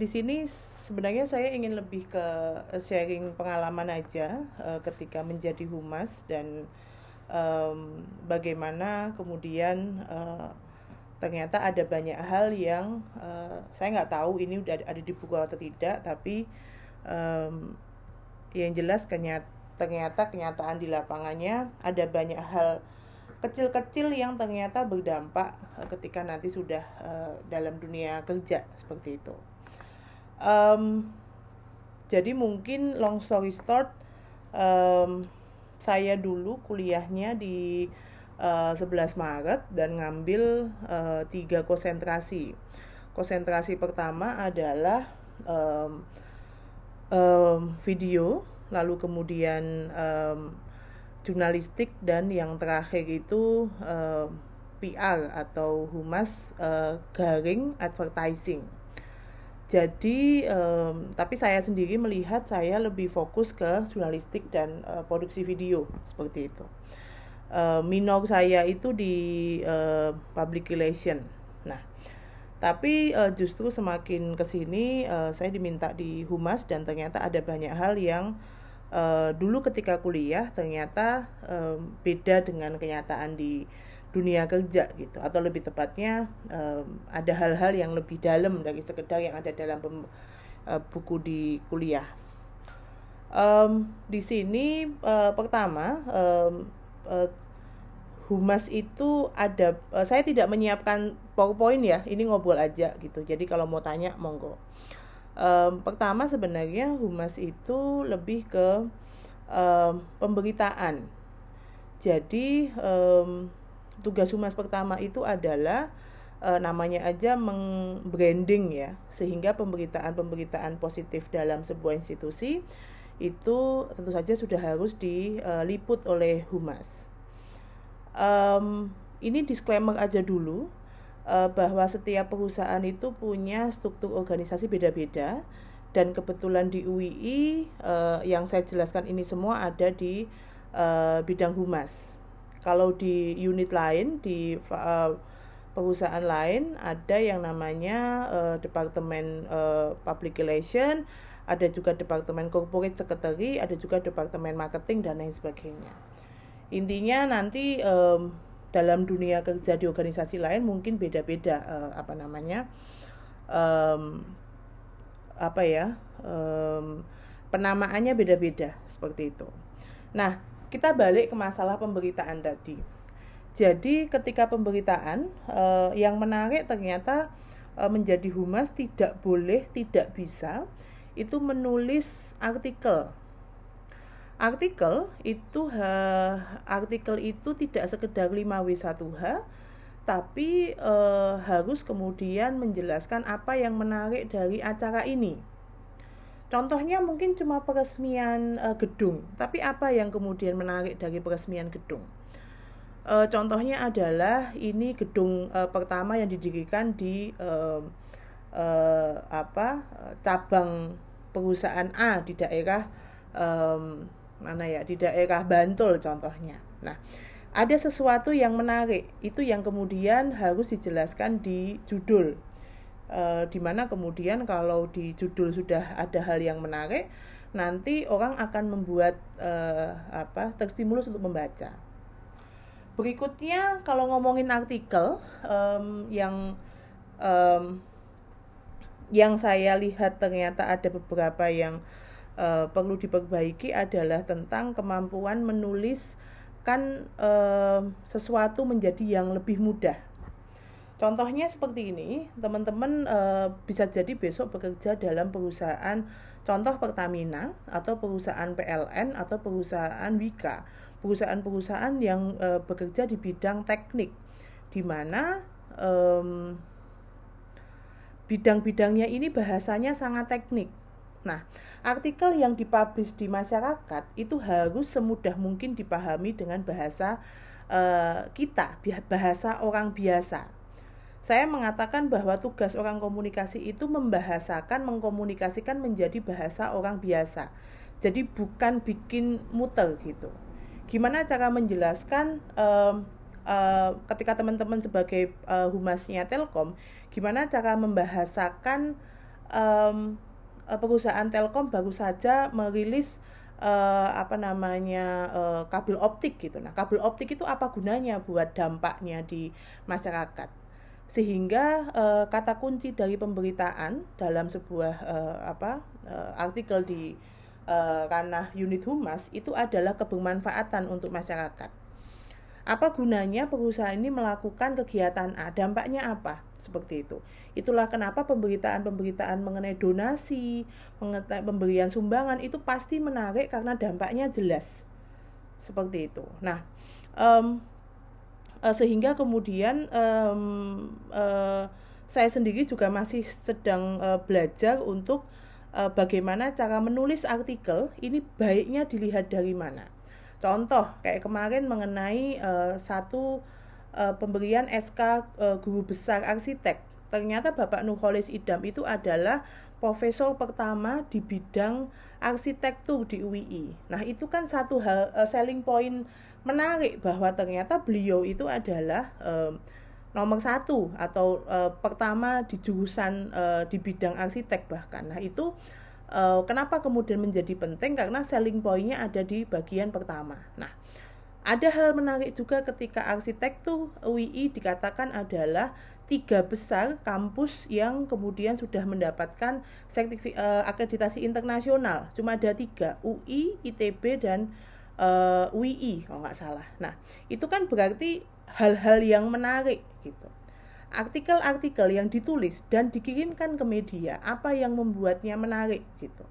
di sini sebenarnya saya ingin lebih ke sharing pengalaman aja uh, ketika menjadi humas dan um, bagaimana kemudian uh, ternyata ada banyak hal yang uh, saya nggak tahu ini udah ada di buku atau tidak tapi um, yang jelas ternyata ternyata kenyataan di lapangannya ada banyak hal kecil-kecil yang ternyata berdampak eh, ketika nanti sudah uh, dalam dunia kerja seperti itu. Um, jadi mungkin long story short, um, saya dulu kuliahnya di uh, eh, 11 Maret dan ngambil uh, tiga konsentrasi. Konsentrasi pertama adalah um, um, video, lalu kemudian um, jurnalistik dan yang terakhir itu uh, eh, PR atau humas uh, garing advertising. Jadi um, tapi saya sendiri melihat saya lebih fokus ke jurnalistik dan uh, produksi video seperti itu. Uh, minor saya itu di uh, public relation. Nah, tapi uh, justru semakin ke sini uh, saya diminta di humas dan ternyata ada banyak hal yang uh, dulu ketika kuliah ternyata um, beda dengan kenyataan di dunia kerja gitu. Atau lebih tepatnya um, ada hal-hal yang lebih dalam dari sekedar yang ada dalam pem, uh, buku di kuliah. Um, di sini uh, pertama um, uh, humas itu ada saya tidak menyiapkan powerpoint ya ini ngobrol aja gitu. Jadi kalau mau tanya monggo um, pertama sebenarnya humas itu lebih ke um, pemberitaan. Jadi um, tugas humas pertama itu adalah uh, namanya aja mengbranding ya. Sehingga pemberitaan-pemberitaan positif dalam sebuah institusi itu tentu saja sudah harus diliput oleh humas. Um, ini disclaimer aja dulu uh, bahwa setiap perusahaan itu punya struktur organisasi beda-beda dan kebetulan di UII uh, eh, yang saya jelaskan ini semua ada di uh, bidang humas. Kalau di unit lain di uh, perusahaan lain ada yang namanya uh, departemen uh, public relation, ada juga departemen corporate secretary, ada juga departemen marketing dan lain sebagainya. Intinya nanti um, dalam dunia kerja di organisasi lain mungkin beda-beda uh, apa namanya um, apa ya um, penamaannya beda-beda seperti itu. Nah kita balik ke masalah pemberitaan tadi. Jadi ketika pemberitaan uh, yang menarik ternyata uh, menjadi humas tidak boleh tidak bisa itu menulis artikel artikel itu ha, artikel itu tidak sekedar 5W1H tapi e, harus kemudian menjelaskan apa yang menarik dari acara ini. Contohnya mungkin cuma peresmian e, gedung, tapi apa yang kemudian menarik dari peresmian gedung? E, contohnya adalah ini gedung e, pertama yang didirikan di e, e, apa cabang perusahaan A di daerah e, mana ya di daerah Bantul contohnya. Nah, ada sesuatu yang menarik itu yang kemudian harus dijelaskan di judul. E, di mana kemudian kalau di judul sudah ada hal yang menarik, nanti orang akan membuat e, apa terstimulus untuk membaca. Berikutnya kalau ngomongin artikel um, yang um, yang saya lihat ternyata ada beberapa yang uh, perlu diperbaiki adalah tentang kemampuan menuliskan uh, sesuatu menjadi yang lebih mudah. Contohnya seperti ini, teman-teman uh, bisa jadi besok bekerja dalam perusahaan contoh Pertamina atau perusahaan PLN atau perusahaan Wika, perusahaan-perusahaan yang uh, bekerja di bidang teknik, di mana um, bidang-bidangnya ini bahasanya sangat teknik. Nah, artikel yang dipublish di masyarakat itu harus semudah mungkin dipahami dengan bahasa uh, kita, bahasa orang biasa. Saya mengatakan bahwa tugas orang komunikasi itu membahasakan, mengkomunikasikan menjadi bahasa orang biasa. Jadi bukan bikin muter gitu. Gimana cara menjelaskan um, uh, ketika teman-teman sebagai uh, humasnya Telkom gimana cara membahasakan um, perusahaan Telkom baru saja merilis uh, apa namanya uh, kabel optik gitu. Nah, kabel optik itu apa gunanya buat dampaknya di masyarakat? Sehingga uh, kata kunci dari pemberitaan dalam sebuah uh, apa uh, artikel di uh, ranah unit humas itu adalah kebermanfaatan untuk masyarakat. Apa gunanya perusahaan ini melakukan kegiatan A? Dampaknya apa? Seperti itu. Itulah kenapa pemberitaan-pemberitaan mengenai donasi, pemberian sumbangan itu pasti menarik karena dampaknya jelas. Seperti itu. Nah, um, sehingga kemudian um, uh, saya sendiri juga masih sedang uh, belajar untuk uh, bagaimana cara menulis artikel ini baiknya dilihat dari mana Contoh kayak kemarin mengenai uh, satu uh, pemberian SK uh, eh, guru besar arsitek. Ternyata Bapak Nurholis Idam itu adalah profesor pertama di bidang arsitektur di UII. Nah, itu kan satu hal uh, selling point menarik bahwa ternyata beliau itu adalah uh, nomor satu atau uh, pertama di jurusan uh, di bidang arsitek bahkan. Nah, itu Uh, kenapa kemudian menjadi penting? Karena selling pointnya ada di bagian pertama. Nah, ada hal menarik juga ketika arsitektur UII dikatakan adalah tiga besar kampus yang kemudian sudah mendapatkan sertifi, uh, akreditasi internasional. Cuma ada tiga, UI, ITB, dan uh, eh, UII kalau nggak salah. Nah, itu kan berarti hal-hal yang menarik gitu artikel-artikel yang ditulis dan dikirimkan ke media apa yang membuatnya menarik gitu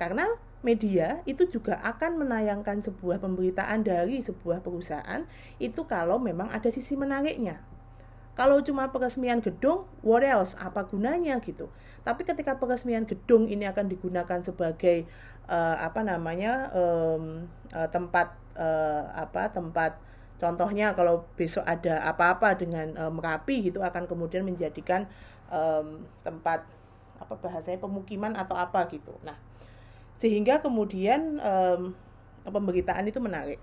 karena media itu juga akan menayangkan sebuah pemberitaan dari sebuah perusahaan itu kalau memang ada sisi menariknya. Kalau cuma peresmian gedung what else? Apa gunanya gitu? Tapi ketika peresmian gedung ini akan digunakan sebagai uh, apa namanya um, uh, tempat uh, apa tempat Contohnya kalau besok ada apa-apa dengan e, Merapi gitu akan kemudian menjadikan e, tempat apa bahasanya pemukiman atau apa gitu. Nah, sehingga kemudian e, pemberitaan itu menarik.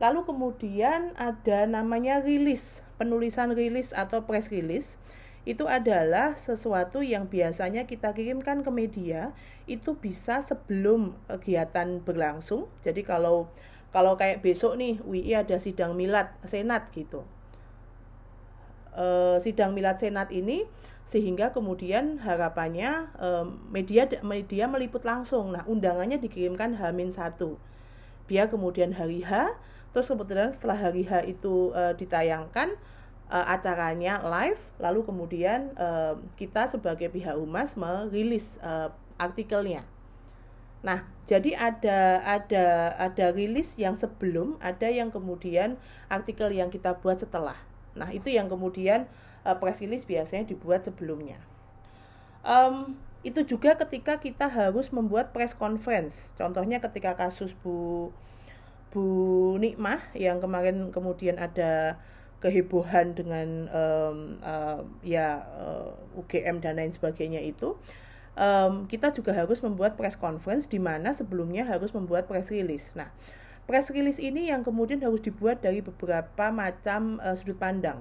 Lalu kemudian ada namanya rilis, penulisan rilis atau press release. Itu adalah sesuatu yang biasanya kita kirimkan ke media itu bisa sebelum kegiatan berlangsung. Jadi kalau kalau kayak besok nih UI ada sidang milad senat gitu e, sidang milad senat ini sehingga kemudian harapannya media media meliput langsung. Nah undangannya dikirimkan Hamin satu biar kemudian hari H terus kemudian setelah hari H itu e, ditayangkan e, acaranya live lalu kemudian e, kita sebagai pihak humas merilis artikelnya. Nah, jadi ada ada ada rilis yang sebelum, ada yang kemudian artikel yang kita buat setelah. Nah, itu yang kemudian uh, press release biasanya dibuat sebelumnya. Um, itu juga ketika kita harus membuat press conference. Contohnya ketika kasus Bu Bu Nikmah yang kemarin kemudian ada kehebohan dengan um, uh, ya uh, UGM dan lain sebagainya itu um, kita juga harus membuat press conference di mana sebelumnya harus membuat press release. Nah, press release ini yang kemudian harus dibuat dari beberapa macam uh, sudut pandang.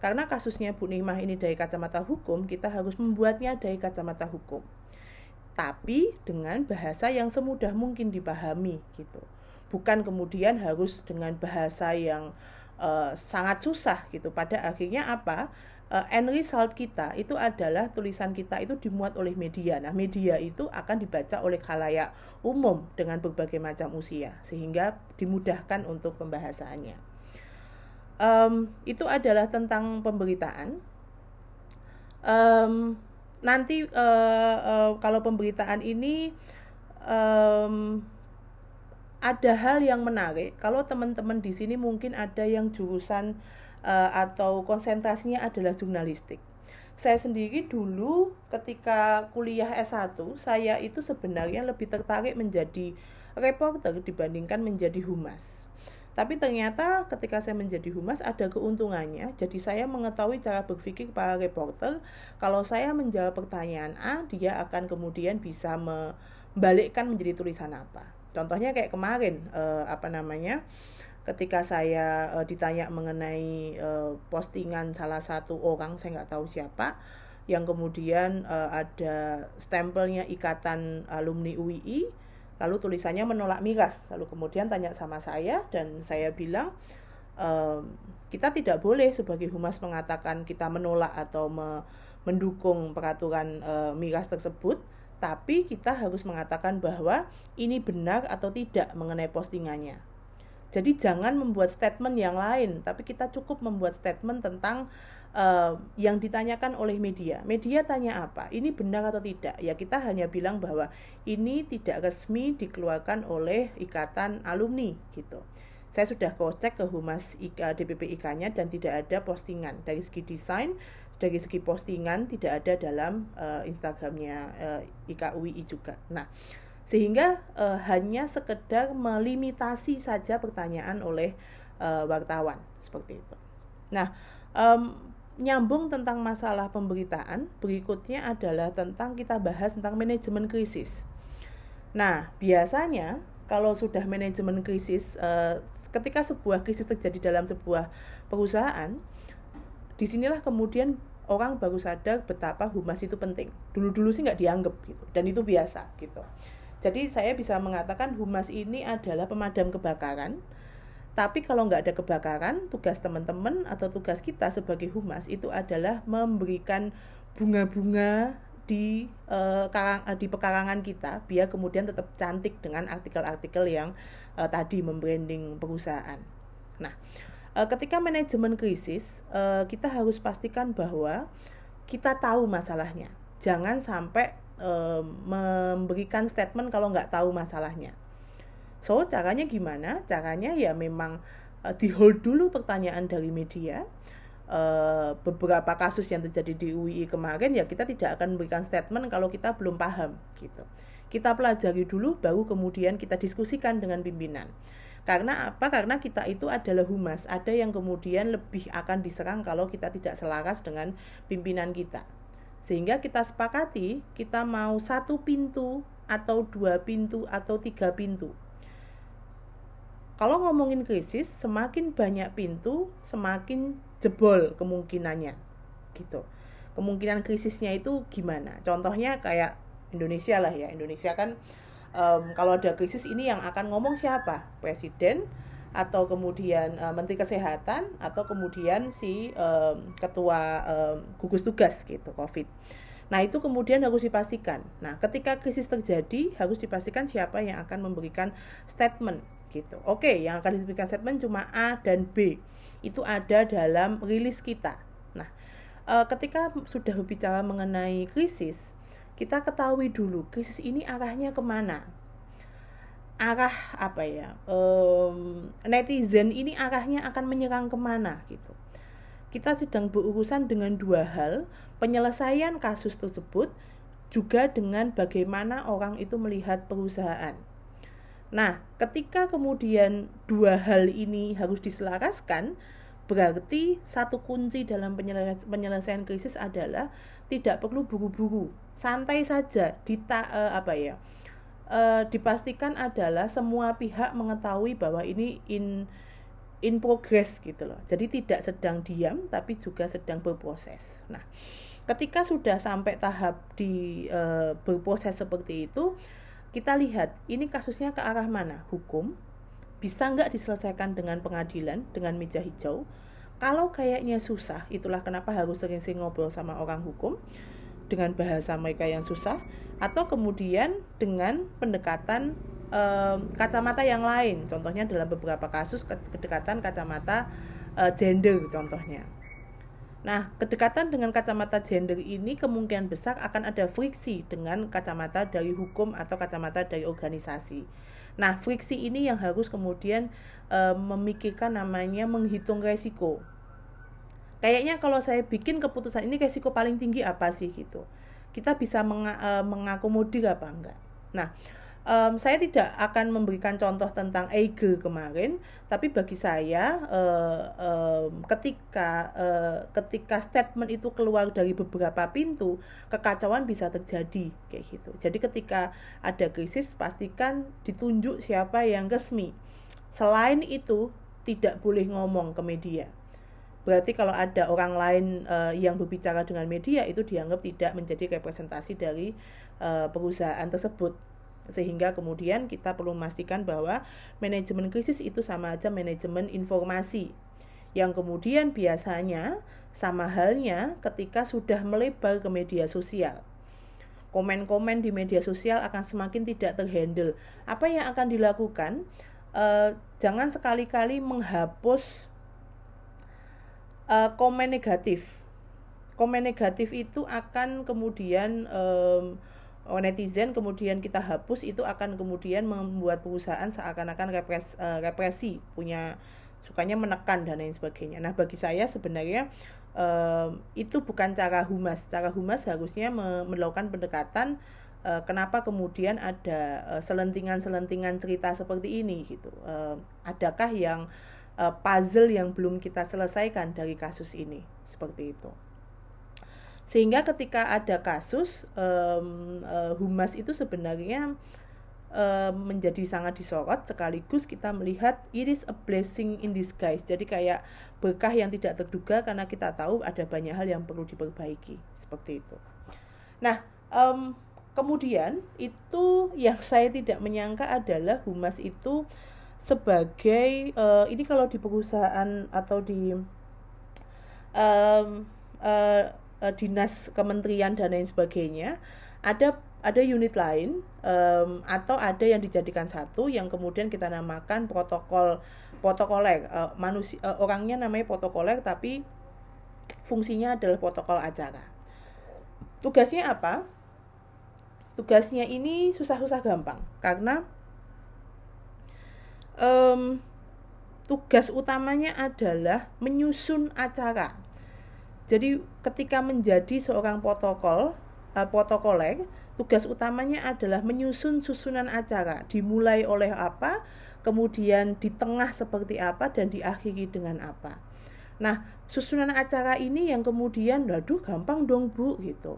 Karena kasusnya Bu Nimah ini dari kacamata hukum, kita harus membuatnya dari kacamata hukum. Tapi dengan bahasa yang semudah mungkin dipahami gitu. Bukan kemudian harus dengan bahasa yang uh, sangat susah gitu. Pada akhirnya apa? uh, end result kita itu adalah tulisan kita itu dimuat oleh media. Nah, media itu akan dibaca oleh khalayak umum dengan berbagai macam usia sehingga dimudahkan untuk pembahasannya. Um, itu adalah tentang pemberitaan. Um, nanti uh, uh, kalau pemberitaan ini um, ada hal yang menarik. Kalau teman-teman di sini mungkin ada yang jurusan uh, atau konsentrasinya adalah jurnalistik. Saya sendiri dulu ketika kuliah S1, saya itu sebenarnya lebih tertarik menjadi reporter dibandingkan menjadi humas. Tapi ternyata ketika saya menjadi humas ada keuntungannya. Jadi saya mengetahui cara berpikir para reporter. Kalau saya menjawab pertanyaan A, dia akan kemudian bisa membalikkan menjadi tulisan apa. Contohnya kayak kemarin, eh, apa namanya? ketika saya uh, ditanya mengenai uh, postingan salah satu orang saya nggak tahu siapa yang kemudian uh, ada stempelnya ikatan alumni UII lalu tulisannya menolak miras lalu kemudian tanya sama saya dan saya bilang uh, kita tidak boleh sebagai humas mengatakan kita menolak atau me mendukung peraturan uh, miras tersebut tapi kita harus mengatakan bahwa ini benar atau tidak mengenai postingannya. Jadi jangan membuat statement yang lain, tapi kita cukup membuat statement tentang uh, yang ditanyakan oleh media. Media tanya apa? Ini benar atau tidak? Ya kita hanya bilang bahwa ini tidak resmi dikeluarkan oleh ikatan alumni gitu. Saya sudah cek ke humas IK, DPP IK-nya dan tidak ada postingan dari segi desain, dari segi postingan tidak ada dalam uh, Instagramnya uh, IKUI juga. Nah sehingga uh, hanya sekedar melimitasi saja pertanyaan oleh uh, wartawan seperti itu. Nah, um, nyambung tentang masalah pemberitaan berikutnya adalah tentang kita bahas tentang manajemen krisis. Nah, biasanya kalau sudah manajemen krisis, uh, ketika sebuah krisis terjadi dalam sebuah perusahaan, di sinilah kemudian orang baru sadar betapa humas itu penting. Dulu-dulu sih nggak dianggap gitu, dan itu biasa gitu. Jadi saya bisa mengatakan humas ini adalah pemadam kebakaran. Tapi kalau nggak ada kebakaran, tugas teman-teman atau tugas kita sebagai humas itu adalah memberikan bunga-bunga di uh, karang, uh, di pekarangan kita biar kemudian tetap cantik dengan artikel-artikel yang uh, tadi membranding perusahaan. Nah, uh, ketika manajemen krisis, uh, kita harus pastikan bahwa kita tahu masalahnya. Jangan sampai memberikan statement kalau nggak tahu masalahnya. So caranya gimana? Caranya ya memang uh, di hold dulu pertanyaan dari media. Uh, beberapa kasus yang terjadi di UI kemarin ya kita tidak akan memberikan statement kalau kita belum paham gitu. Kita pelajari dulu baru kemudian kita diskusikan dengan pimpinan. Karena apa? Karena kita itu adalah humas. Ada yang kemudian lebih akan diserang kalau kita tidak selaras dengan pimpinan kita. Sehingga kita sepakati kita mau satu pintu atau dua pintu atau tiga pintu. Kalau ngomongin krisis, semakin banyak pintu, semakin jebol kemungkinannya. Gitu. Kemungkinan krisisnya itu gimana? Contohnya kayak Indonesia lah ya. Indonesia kan um, kalau ada krisis ini yang akan ngomong siapa? Presiden, atau kemudian uh, menteri kesehatan atau kemudian si um, ketua um, gugus tugas gitu covid nah itu kemudian harus dipastikan nah ketika krisis terjadi harus dipastikan siapa yang akan memberikan statement gitu. Oke yang akan diberikan statement cuma A dan B. Itu ada dalam rilis kita. Nah uh, ketika sudah berbicara mengenai krisis kita ketahui dulu krisis ini arahnya ke mana. Arah apa ya? Um, netizen ini arahnya akan menyerang ke mana gitu. Kita sedang berurusan dengan dua hal penyelesaian kasus tersebut juga dengan bagaimana orang itu melihat perusahaan nah ketika kemudian dua hal ini harus diselaraskan berarti satu kunci dalam penyelesaian krisis adalah tidak perlu buru-buru santai saja dita uh, apa ya uh, dipastikan adalah semua pihak mengetahui bahwa ini in in progress gitu loh. Jadi tidak sedang diam tapi juga sedang berproses. Nah, ketika sudah sampai tahap di uh, berproses seperti itu, kita lihat ini kasusnya ke arah mana? Hukum bisa nggak diselesaikan dengan pengadilan dengan meja hijau? Kalau kayaknya susah, itulah kenapa harus sering-sering ngobrol sama orang hukum dengan bahasa mereka yang susah atau kemudian dengan pendekatan uh, kacamata yang lain contohnya dalam beberapa kasus kedekatan kacamata uh, gender contohnya Nah, kedekatan dengan kacamata gender ini kemungkinan besar akan ada friksi dengan kacamata dari hukum atau kacamata dari organisasi. Nah, friksi ini yang harus kemudian e, memikirkan namanya menghitung resiko. Kayaknya kalau saya bikin keputusan ini resiko paling tinggi apa sih gitu? Kita bisa meng, uh, mengakomodir apa enggak? Nah um, saya tidak akan memberikan contoh tentang EIGE kemarin, tapi bagi saya uh, um, ketika uh, ketika statement itu keluar dari beberapa pintu, kekacauan bisa terjadi kayak gitu. Jadi ketika ada krisis, pastikan ditunjuk siapa yang resmi. Selain itu, tidak boleh ngomong ke media. Berarti kalau ada orang lain uh, yang berbicara dengan media itu dianggap tidak menjadi representasi dari uh, perusahaan tersebut. Sehingga kemudian kita perlu memastikan bahwa manajemen krisis itu sama aja manajemen informasi. Yang kemudian biasanya sama halnya ketika sudah melebar ke media sosial komen-komen di media sosial akan semakin tidak terhandle. Apa yang akan dilakukan? Uh, jangan sekali-kali menghapus uh, komen negatif. Komen negatif itu akan kemudian um, netizen kemudian kita hapus itu akan kemudian membuat perusahaan seakan-akan repres, uh, represi punya sukanya menekan dan lain sebagainya. Nah bagi saya sebenarnya um, itu bukan cara humas. Cara humas harusnya me melakukan pendekatan uh, kenapa kemudian ada uh, selentingan-selentingan cerita seperti ini gitu. Uh, adakah yang uh, puzzle yang belum kita selesaikan dari kasus ini seperti itu. Sehingga ketika ada kasus um, uh, humas itu sebenarnya menjadi sangat disorot sekaligus kita melihat it is a blessing in disguise. Jadi kayak berkah yang tidak terduga karena kita tahu ada banyak hal yang perlu diperbaiki. Seperti itu. Nah um, kemudian itu yang saya tidak menyangka adalah humas itu sebagai uh, ini kalau di perusahaan atau di um, uh, dinas kementerian dan lain sebagainya ada ada unit lain um, atau ada yang dijadikan satu yang kemudian kita namakan protokol protokoler. Uh, manusia uh, orangnya namanya protokoler tapi fungsinya adalah protokol acara. Tugasnya apa? Tugasnya ini susah-susah gampang karena um, tugas utamanya adalah menyusun acara jadi ketika menjadi seorang protokol uh, protokoler tugas utamanya adalah menyusun susunan acara, dimulai oleh apa, kemudian di tengah seperti apa, dan diakhiri dengan apa. Nah, susunan acara ini yang kemudian, waduh, gampang dong bu, gitu.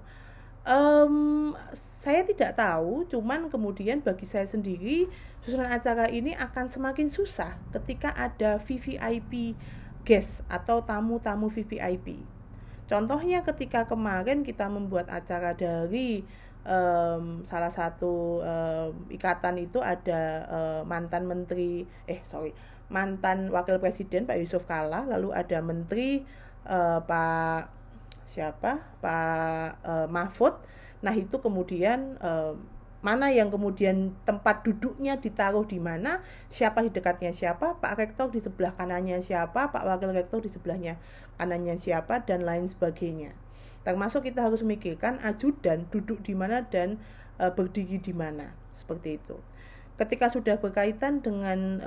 Um, saya tidak tahu, cuman kemudian bagi saya sendiri susunan acara ini akan semakin susah ketika ada VVIP guest atau tamu-tamu VVIP. Contohnya ketika kemarin kita membuat acara dari um, salah satu um, ikatan itu ada uh, mantan menteri eh sorry mantan wakil presiden Pak Yusuf Kala lalu ada menteri uh, Pak siapa? Pak uh, Mahfud. Nah itu kemudian uh, mana yang kemudian tempat duduknya ditaruh di mana, siapa di dekatnya siapa, Pak Rektor di sebelah kanannya siapa, Pak Wakil Rektor di sebelahnya kanannya siapa, dan lain sebagainya. Termasuk kita harus memikirkan ajudan duduk di mana dan e, berdiri di mana, seperti itu. Ketika sudah berkaitan dengan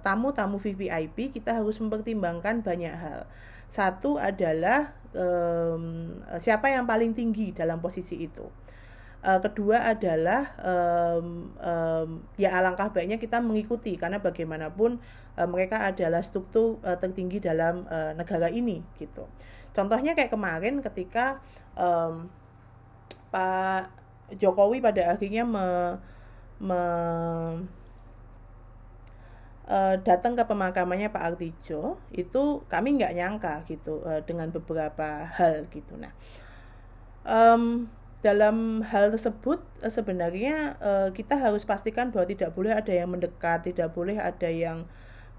tamu-tamu e, VVIP, kita harus mempertimbangkan banyak hal. Satu adalah e, siapa yang paling tinggi dalam posisi itu. Uh, kedua adalah um, um, ya alangkah baiknya kita mengikuti karena bagaimanapun uh, mereka adalah struktur uh, tertinggi dalam uh, negara ini gitu. Contohnya kayak kemarin ketika um, Pak Jokowi pada akhirnya me, me, datang ke pemakamannya Pak Artijo itu kami nggak nyangka gitu dengan beberapa hal gitu. Nah, um, dalam hal tersebut uh, sebenarnya uh, kita harus pastikan bahwa tidak boleh ada yang mendekat, tidak boleh ada yang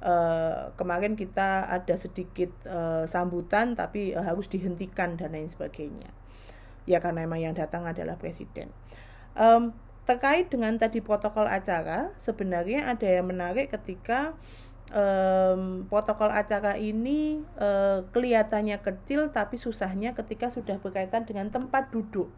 uh, kemarin kita ada sedikit uh, sambutan tapi uh, harus dihentikan dan lain sebagainya. Ya karena memang yang datang adalah presiden. Um, terkait dengan tadi protokol acara sebenarnya ada yang menarik ketika um, protokol acara ini uh, kelihatannya kecil tapi susahnya ketika sudah berkaitan dengan tempat duduk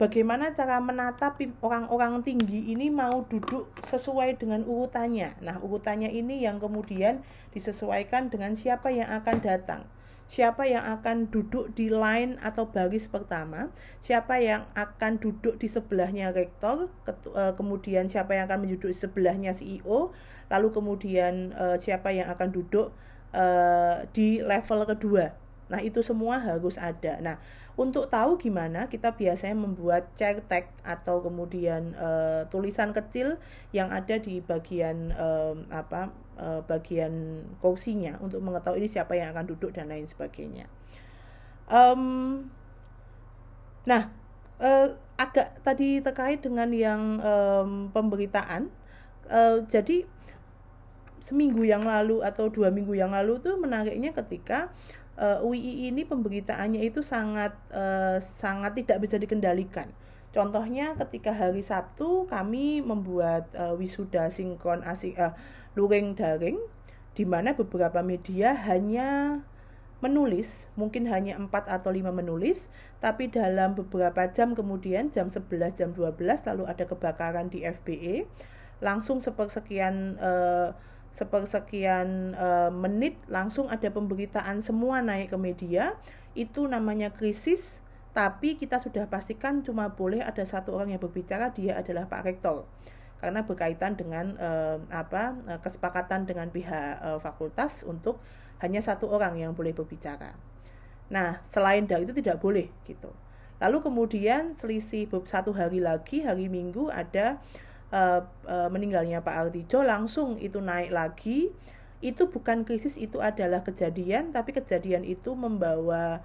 bagaimana cara menata orang-orang tinggi ini mau duduk sesuai dengan urutannya. Nah, urutannya ini yang kemudian disesuaikan dengan siapa yang akan datang. Siapa yang akan duduk di line atau baris pertama, siapa yang akan duduk di sebelahnya rektor, eh, kemudian siapa yang akan duduk di sebelahnya CEO, lalu kemudian eh, siapa yang akan duduk eh, di level kedua Nah, itu semua harus ada. Nah, untuk tahu gimana kita biasanya membuat tag atau kemudian uh, tulisan kecil yang ada di bagian uh, apa uh, bagian kursinya untuk mengetahui ini siapa yang akan duduk dan lain sebagainya. Um, nah, uh, agak tadi terkait dengan yang um, pemberitaan. Jadi seminggu yang lalu atau dua minggu yang lalu tuh menariknya ketika uh, eh, UII ini pemberitaannya itu sangat uh, sangat tidak bisa dikendalikan. Contohnya ketika hari Sabtu kami membuat uh, wisuda sinkron asing uh, luring daring di mana beberapa media hanya menulis, mungkin hanya 4 atau 5 menulis, tapi dalam beberapa jam kemudian jam 11 jam 12 lalu ada kebakaran di FBE, langsung sepersekian uh, sepersekian uh, menit langsung ada pemberitaan semua naik ke media itu namanya krisis tapi kita sudah pastikan cuma boleh ada satu orang yang berbicara dia adalah Pak Rektor karena berkaitan dengan uh, apa uh, kesepakatan dengan pihak uh, fakultas untuk hanya satu orang yang boleh berbicara. Nah, selain dari itu tidak boleh gitu. Lalu kemudian selisih satu hari lagi hari Minggu ada uh, uh, meninggalnya Pak Artijo langsung itu naik lagi itu bukan krisis itu adalah kejadian tapi kejadian itu membawa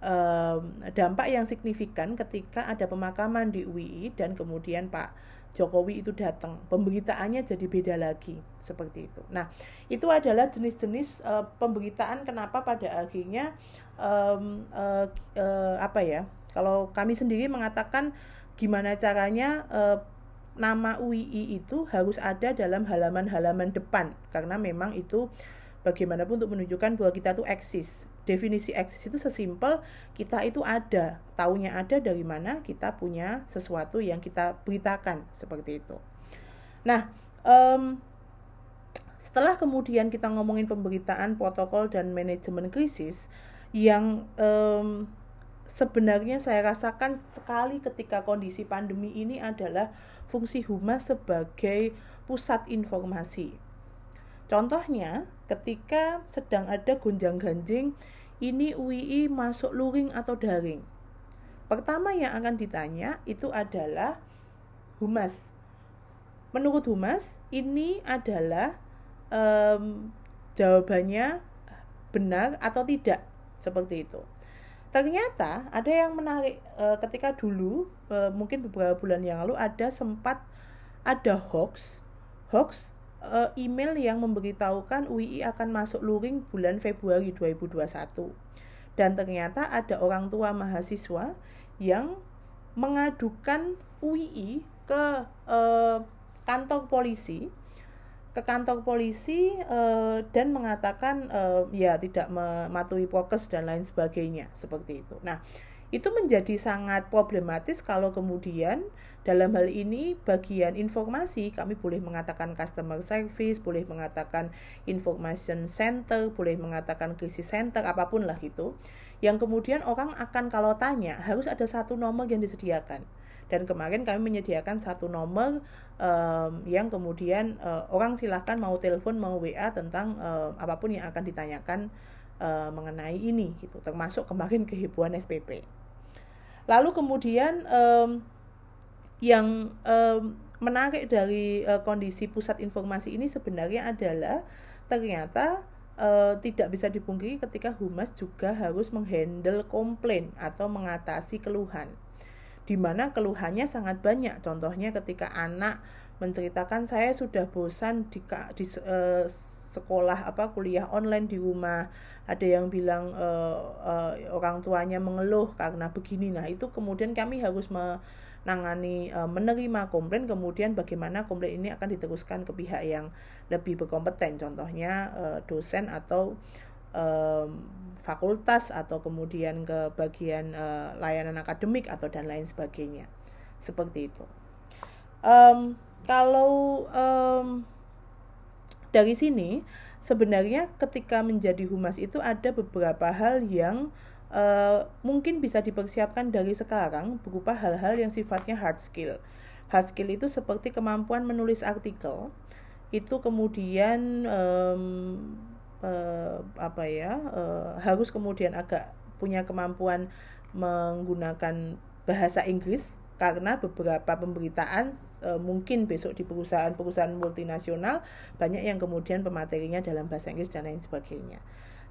uh, dampak yang signifikan ketika ada pemakaman di UI dan kemudian Pak Jokowi itu datang pemberitaannya jadi beda lagi seperti itu. Nah itu adalah jenis-jenis uh, pemberitaan kenapa pada akhirnya um, uh, uh, apa ya kalau kami sendiri mengatakan gimana caranya uh, nama UII itu harus ada dalam halaman-halaman depan karena memang itu bagaimanapun untuk menunjukkan bahwa kita tuh eksis. Definisi eksis itu sesimpel kita itu ada, taunya ada dari mana kita punya sesuatu yang kita beritakan seperti itu. Nah, um, setelah kemudian kita ngomongin pemberitaan, protokol dan manajemen krisis yang um, sebenarnya saya rasakan sekali ketika kondisi pandemi ini adalah fungsi humas sebagai pusat informasi. Contohnya, ketika sedang ada gonjang-ganjing, ini UII masuk luring atau daring. Pertama yang akan ditanya itu adalah humas. Menurut humas, ini adalah um, jawabannya benar atau tidak, seperti itu. Ternyata ada yang menarik e, ketika dulu e, mungkin beberapa bulan yang lalu ada sempat ada hoax hoax e, email yang memberitahukan UII akan masuk luring bulan Februari 2021. Dan ternyata ada orang tua mahasiswa yang mengadukan UII ke e, kantor polisi ke kantor polisi uh, dan mengatakan uh, ya tidak mematuhi prokes dan lain sebagainya seperti itu. Nah, itu menjadi sangat problematis kalau kemudian dalam hal ini bagian informasi kami boleh mengatakan customer service, boleh mengatakan information center, boleh mengatakan crisis center apa pun lah gitu. Yang kemudian orang akan kalau tanya harus ada satu nomor yang disediakan dan kemarin kami menyediakan satu nomor um, yang kemudian uh, orang silahkan mau telepon mau WA tentang uh, apa pun yang akan ditanyakan uh, mengenai ini gitu. Termasuk kemarin kehebohan SPP lalu kemudian um, yang um, menarik dari uh, kondisi pusat informasi ini sebenarnya adalah ternyata uh, tidak bisa dipungkiri ketika humas juga harus menghandle komplain atau mengatasi keluhan di mana keluhannya sangat banyak. Contohnya ketika anak menceritakan saya sudah bosan di, di uh, sekolah apa kuliah online di rumah. Ada yang bilang uh, uh, orang tuanya mengeluh karena begini. Nah, itu kemudian kami harus menangani menerima komplain kemudian bagaimana komplain ini akan diteruskan ke pihak yang lebih berkompeten. Contohnya dosen atau um, fakultas atau kemudian ke bagian uh, layanan akademik atau dan lain sebagainya. Seperti itu. Um, kalau um, dari sini sebenarnya ketika menjadi humas itu ada beberapa hal yang uh, mungkin bisa dipersiapkan dari sekarang berupa hal-hal yang sifatnya hard skill. Hard skill itu seperti kemampuan menulis artikel. Itu kemudian um, uh, apa ya uh, harus kemudian agak punya kemampuan menggunakan bahasa Inggris karena beberapa pemberitaan e, mungkin besok di perusahaan-perusahaan multinasional banyak yang kemudian pematerinya dalam bahasa Inggris dan lain sebagainya.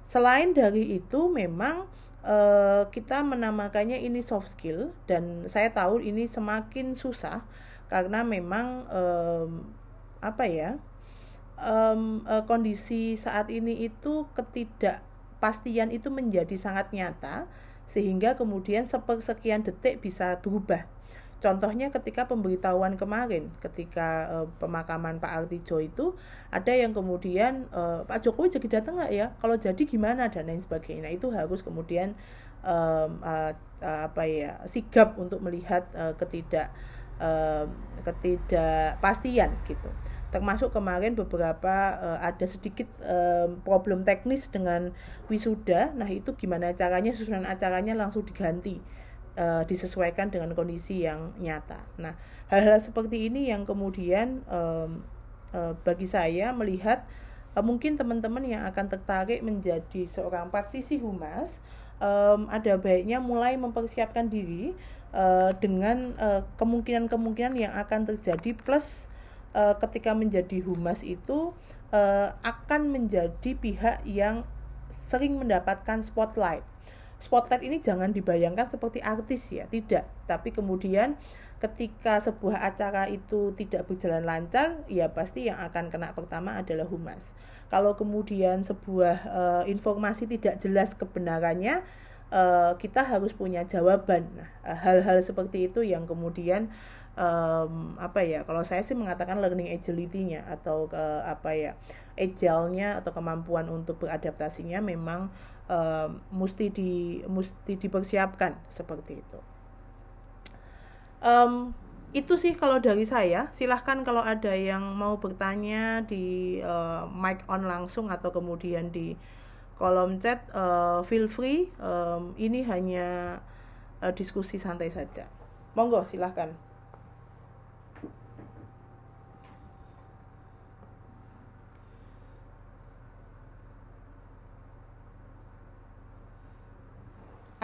Selain dari itu memang e, kita menamakannya ini soft skill dan saya tahu ini semakin susah karena memang e, apa ya um, uh, kondisi saat ini itu ketidakpastian itu menjadi sangat nyata sehingga kemudian sepersekian detik bisa berubah Contohnya ketika pemberitahuan kemarin, ketika uh, pemakaman Pak Artijo itu ada yang kemudian uh, Pak Jokowi jadi datang nggak ya? Kalau jadi gimana dan lain sebagainya. Nah, itu harus kemudian um, uh, uh, apa ya sigap untuk melihat uh, ketidak uh, ketidakpastian gitu. Termasuk kemarin beberapa uh, ada sedikit uh, problem teknis dengan wisuda. Nah itu gimana caranya susunan acaranya langsung diganti uh, disesuaikan dengan kondisi yang nyata. Nah, hal-hal seperti ini yang kemudian um, uh, bagi saya melihat uh, mungkin teman-teman yang akan tertarik menjadi seorang praktisi humas um, ada baiknya mulai mempersiapkan diri uh, dengan kemungkinan-kemungkinan uh, yang akan terjadi plus uh, ketika menjadi humas itu uh, akan menjadi pihak yang sering mendapatkan spotlight spotlight ini jangan dibayangkan seperti artis ya, tidak. Tapi kemudian ketika sebuah acara itu tidak berjalan lancar, ya pasti yang akan kena pertama adalah humas. Kalau kemudian sebuah uh, informasi tidak jelas kebenarannya, uh, kita harus punya jawaban. Nah, hal-hal seperti itu yang kemudian um, apa ya? Kalau saya sih mengatakan learning agility-nya atau uh, apa ya? agile-nya atau kemampuan untuk beradaptasinya memang uh, mesti di mesti dipersiapkan seperti itu. Um, itu sih kalau dari saya. Silahkan kalau ada yang mau bertanya di uh, mic on langsung atau kemudian di kolom chat, uh, feel free. Um, ini hanya uh, diskusi santai saja. Monggo silahkan.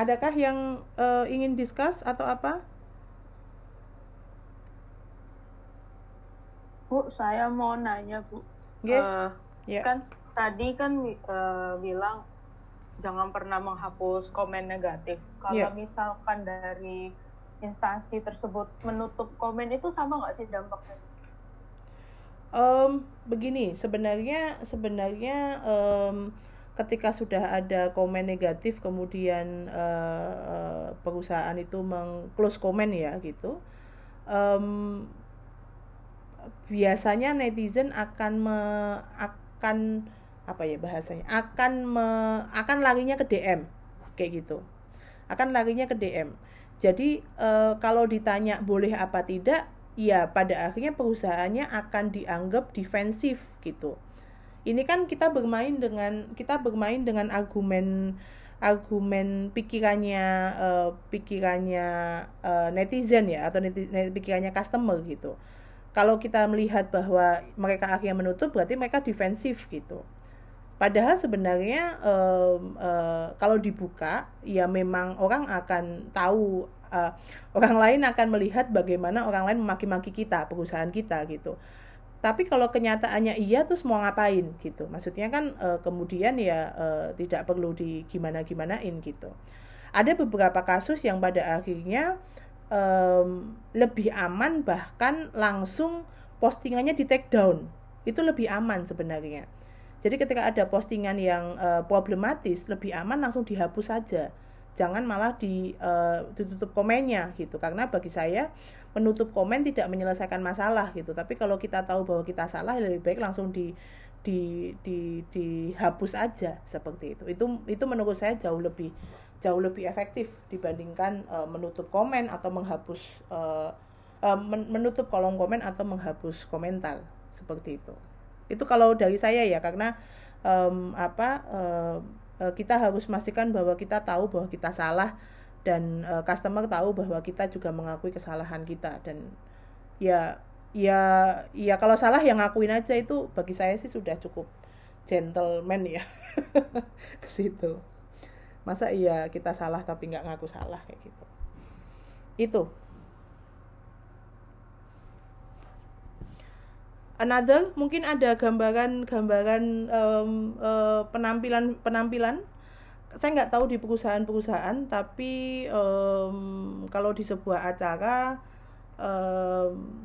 Adakah yang uh, ingin discuss atau apa? Bu, saya mau nanya, Bu. Yeah. Uh, yeah. Kan tadi kan uh, bilang jangan pernah menghapus komen negatif. Kalau yeah. misalkan dari instansi tersebut menutup komen itu sama nggak sih dampaknya? Um, begini, sebenarnya sebenarnya um, ketika sudah ada komen negatif kemudian uh, perusahaan itu mengclose komen ya gitu um, biasanya netizen akan me, akan apa ya bahasanya akan me, akan larinya ke DM kayak gitu. Akan larinya ke DM jadi uh, kalau ditanya boleh apa tidak ya pada akhirnya perusahaannya akan dianggap defensif gitu ini kan kita bermain dengan kita bermain dengan argumen argumen pikirannya uh, pikirannya uh, netizen ya atau netizen, pikirannya customer gitu. Kalau kita melihat bahwa mereka akhirnya menutup berarti mereka defensif gitu. Padahal sebenarnya uh, uh, kalau dibuka ya memang orang akan tahu uh, orang lain akan melihat bagaimana orang lain memaki-maki kita perusahaan kita gitu tapi kalau kenyataannya iya terus mau ngapain gitu. Maksudnya kan e, kemudian ya e, tidak perlu di gimana gimanain gitu. Ada beberapa kasus yang pada akhirnya e, lebih aman bahkan langsung postingannya di take down. Itu lebih aman sebenarnya. Jadi ketika ada postingan yang e, problematis lebih aman langsung dihapus saja jangan malah di uh, ditutup komennya gitu. Karena bagi saya menutup komen tidak menyelesaikan masalah gitu. Tapi kalau kita tahu bahwa kita salah lebih baik langsung di di di dihapus aja seperti itu. Itu itu menurut saya jauh lebih jauh lebih efektif dibandingkan uh, menutup komen atau menghapus uh, uh, menutup kolom komen atau menghapus komentar seperti itu. Itu kalau dari saya ya karena um, apa Eh, kita harus memastikan bahwa kita tahu bahwa kita salah dan uh, customer tahu bahwa kita juga mengakui kesalahan kita dan ya ya ya kalau salah yang ngakuin aja itu bagi saya sih sudah cukup gentleman ya ke situ. Masa iya kita salah tapi nggak ngaku salah kayak gitu? Itu another mungkin ada gambaran-gambaran um, uh, penampilan penampilan. Saya nggak tahu di perusahaan-perusahaan tapi um, kalau di sebuah acara um,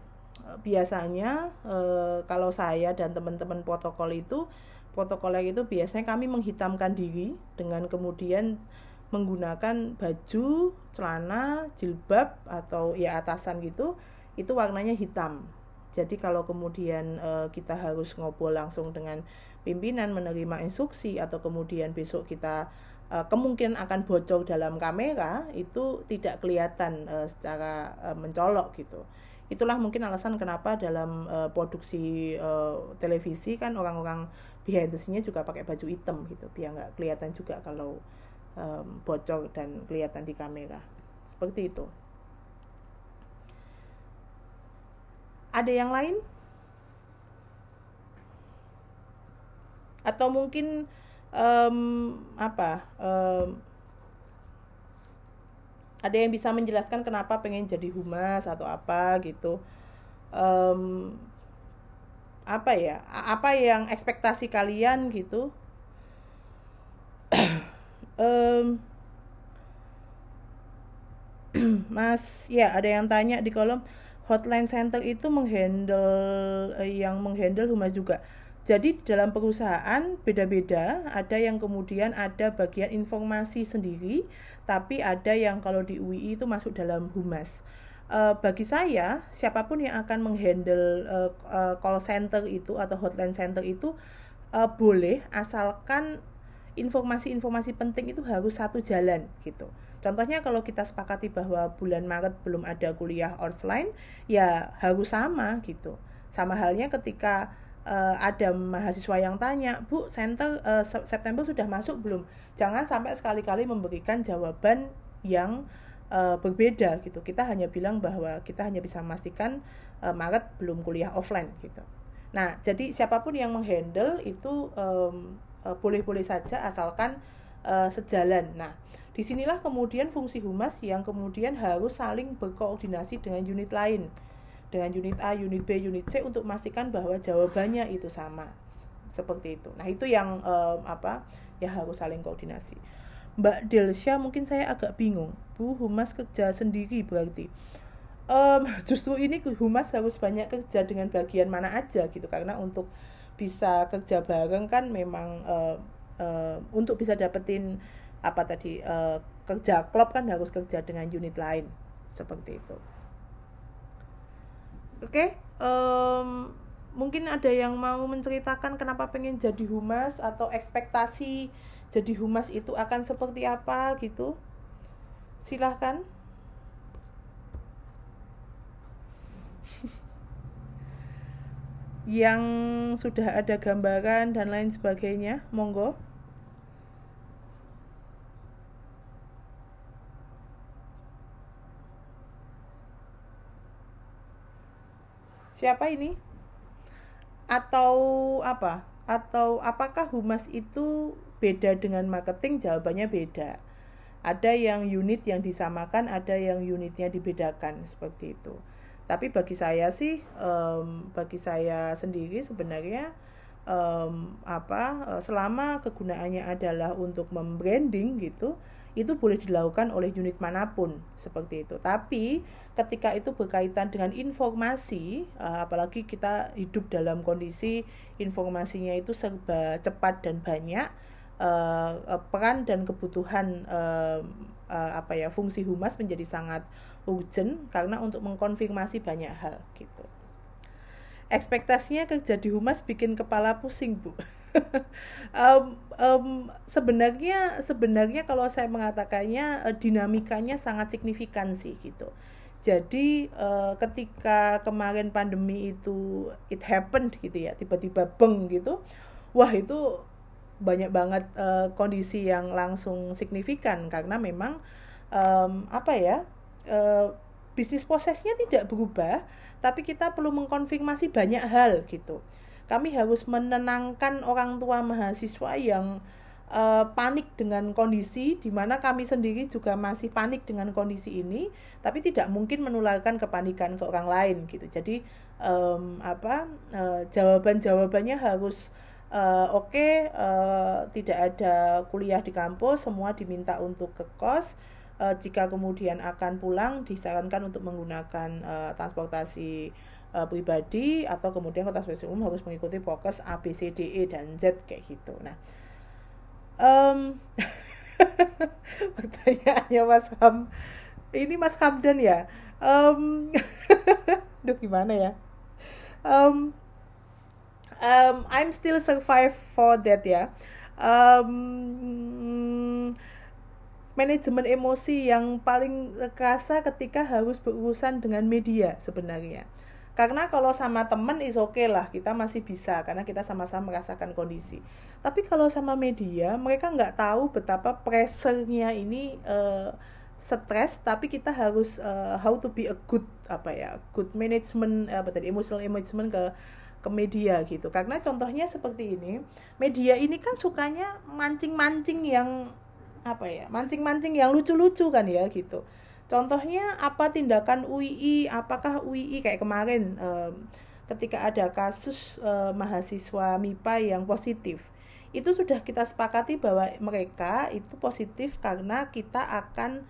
biasanya uh, kalau saya dan teman-teman protokol itu protokoler itu biasanya kami menghitamkan diri dengan kemudian menggunakan baju, celana, jilbab atau ya atasan gitu itu warnanya hitam jadi kalau kemudian uh, kita harus ngobrol langsung dengan pimpinan menerima instruksi atau kemudian besok kita uh, kemungkinan akan bocor dalam kamera itu tidak kelihatan uh, secara uh, mencolok gitu. Itulah mungkin alasan kenapa dalam uh, produksi uh, televisi kan orang-orang behind the scene juga pakai baju hitam gitu biar nggak kelihatan juga kalau um, bocor dan kelihatan di kamera. Seperti itu. Ada yang lain? Atau mungkin um, apa? Um, ada yang bisa menjelaskan kenapa pengen jadi humas atau apa gitu? Um, apa ya? Apa yang ekspektasi kalian gitu? um, Mas, ya ada yang tanya di kolom hotline center itu menghandle eh, yang menghandle humas juga. Jadi dalam perusahaan beda-beda, ada yang kemudian ada bagian informasi sendiri, tapi ada yang kalau di UI itu masuk dalam humas. Uh, bagi saya, siapa pun yang akan menghandle uh, uh, call center itu atau hotline center itu uh, boleh asalkan informasi-informasi penting itu harus satu jalan gitu. Contohnya kalau kita sepakati bahwa bulan Maret belum ada kuliah offline, ya harus sama gitu. Sama halnya ketika uh, ada mahasiswa yang tanya, Bu, center uh, September sudah masuk belum? Jangan sampai sekali-kali memberikan jawaban yang uh, berbeda gitu. Kita hanya bilang bahwa kita hanya bisa memastikan uh, Maret belum kuliah offline gitu. Nah, jadi siapa pun yang menghandle itu um, boleh-boleh saja asalkan uh, sejalan. Nah, Di sinilah kemudian fungsi humas yang kemudian harus saling berkoordinasi dengan unit lain, dengan unit A, unit B, unit C untuk memastikan bahwa jawabannya itu sama, seperti itu. Nah itu yang um, apa? Ya harus saling koordinasi. Mbak Delsya mungkin saya agak bingung, Bu humas kerja sendiri berarti. Um, justru ini humas harus banyak kerja dengan bagian mana aja gitu karena untuk bisa kerja bareng kan memang uh, uh, untuk bisa dapetin apa tadi uh, kerja klub kan harus kerja dengan unit lain. Seperti itu. Oke okay, um, mungkin ada yang mau menceritakan kenapa pengen jadi humas atau ekspektasi jadi humas itu akan seperti apa gitu? Silahkan. Yang sudah ada gambaran dan lain sebagainya monggo Siapa ini? Atau apa? Atau apakah humas itu beda dengan marketing? Jawabannya beda. Ada yang unit yang disamakan, ada yang unitnya dibedakan seperti itu. Tapi bagi saya sih, um, bagi saya sendiri sebenarnya um, apa selama kegunaannya adalah untuk membranding gitu itu boleh dilakukan oleh unit mana pun seperti itu. Tapi ketika itu berkaitan dengan informasi, uh, apalagi kita hidup dalam kondisi informasinya itu serba cepat dan banyak, uh, peran dan kebutuhan uh, uh, apa ya fungsi humas menjadi sangat urgent karena untuk mengkonfirmasi banyak hal gitu. Ekspektasinya kerja di humas bikin kepala pusing bu. um, um, sebenarnya sebenarnya kalau saya mengatakannya uh, dinamikanya sangat signifikan sih gitu. Jadi uh, ketika kemarin pandemi itu it happened gitu ya, tiba-tiba beng gitu. Wah, itu banyak banget uh, kondisi yang langsung signifikan karena memang um, apa ya? Uh, bisnis prosesnya tidak berubah, tapi kita perlu mengkonfirmasi banyak hal gitu kami harus menenangkan orang tua mahasiswa yang uh, panik dengan kondisi di mana kami sendiri juga masih panik dengan kondisi ini tapi tidak mungkin menularkan kepanikan ke orang lain gitu. Jadi um, apa uh, jawaban jawabannya harus uh, oke okay, uh, tidak ada kuliah di kampus semua diminta untuk ke kos uh, jika kemudian akan pulang disarankan untuk menggunakan uh, transportasi uh, pribadi atau kemudian transportasi umum harus mengikuti fokus A B C D E dan Z kayak gitu. Nah um, pertanyaannya Mas Ham ini Mas Hamdan ya? Um, Duh gimana ya? Um, um, I'm still survive for that ya. Um, manajemen emosi yang paling kerasa ketika harus berurusan dengan media sebenarnya karena kalau sama temen is oke okay lah kita masih bisa karena kita sama-sama merasakan kondisi. Tapi kalau sama media mereka nggak tahu betapa pressure-nya ini uh, stres tapi kita harus uh, how to be a good apa ya good management apa tadi emotional management ke ke media gitu. Karena contohnya seperti ini media ini kan sukanya mancing-mancing yang apa ya mancing-mancing yang lucu-lucu kan ya gitu Contohnya apa tindakan UII? Apakah UII kayak kemarin um, ketika ada kasus uh, mahasiswa MIPA yang positif? Itu sudah kita sepakati bahwa mereka itu positif karena kita akan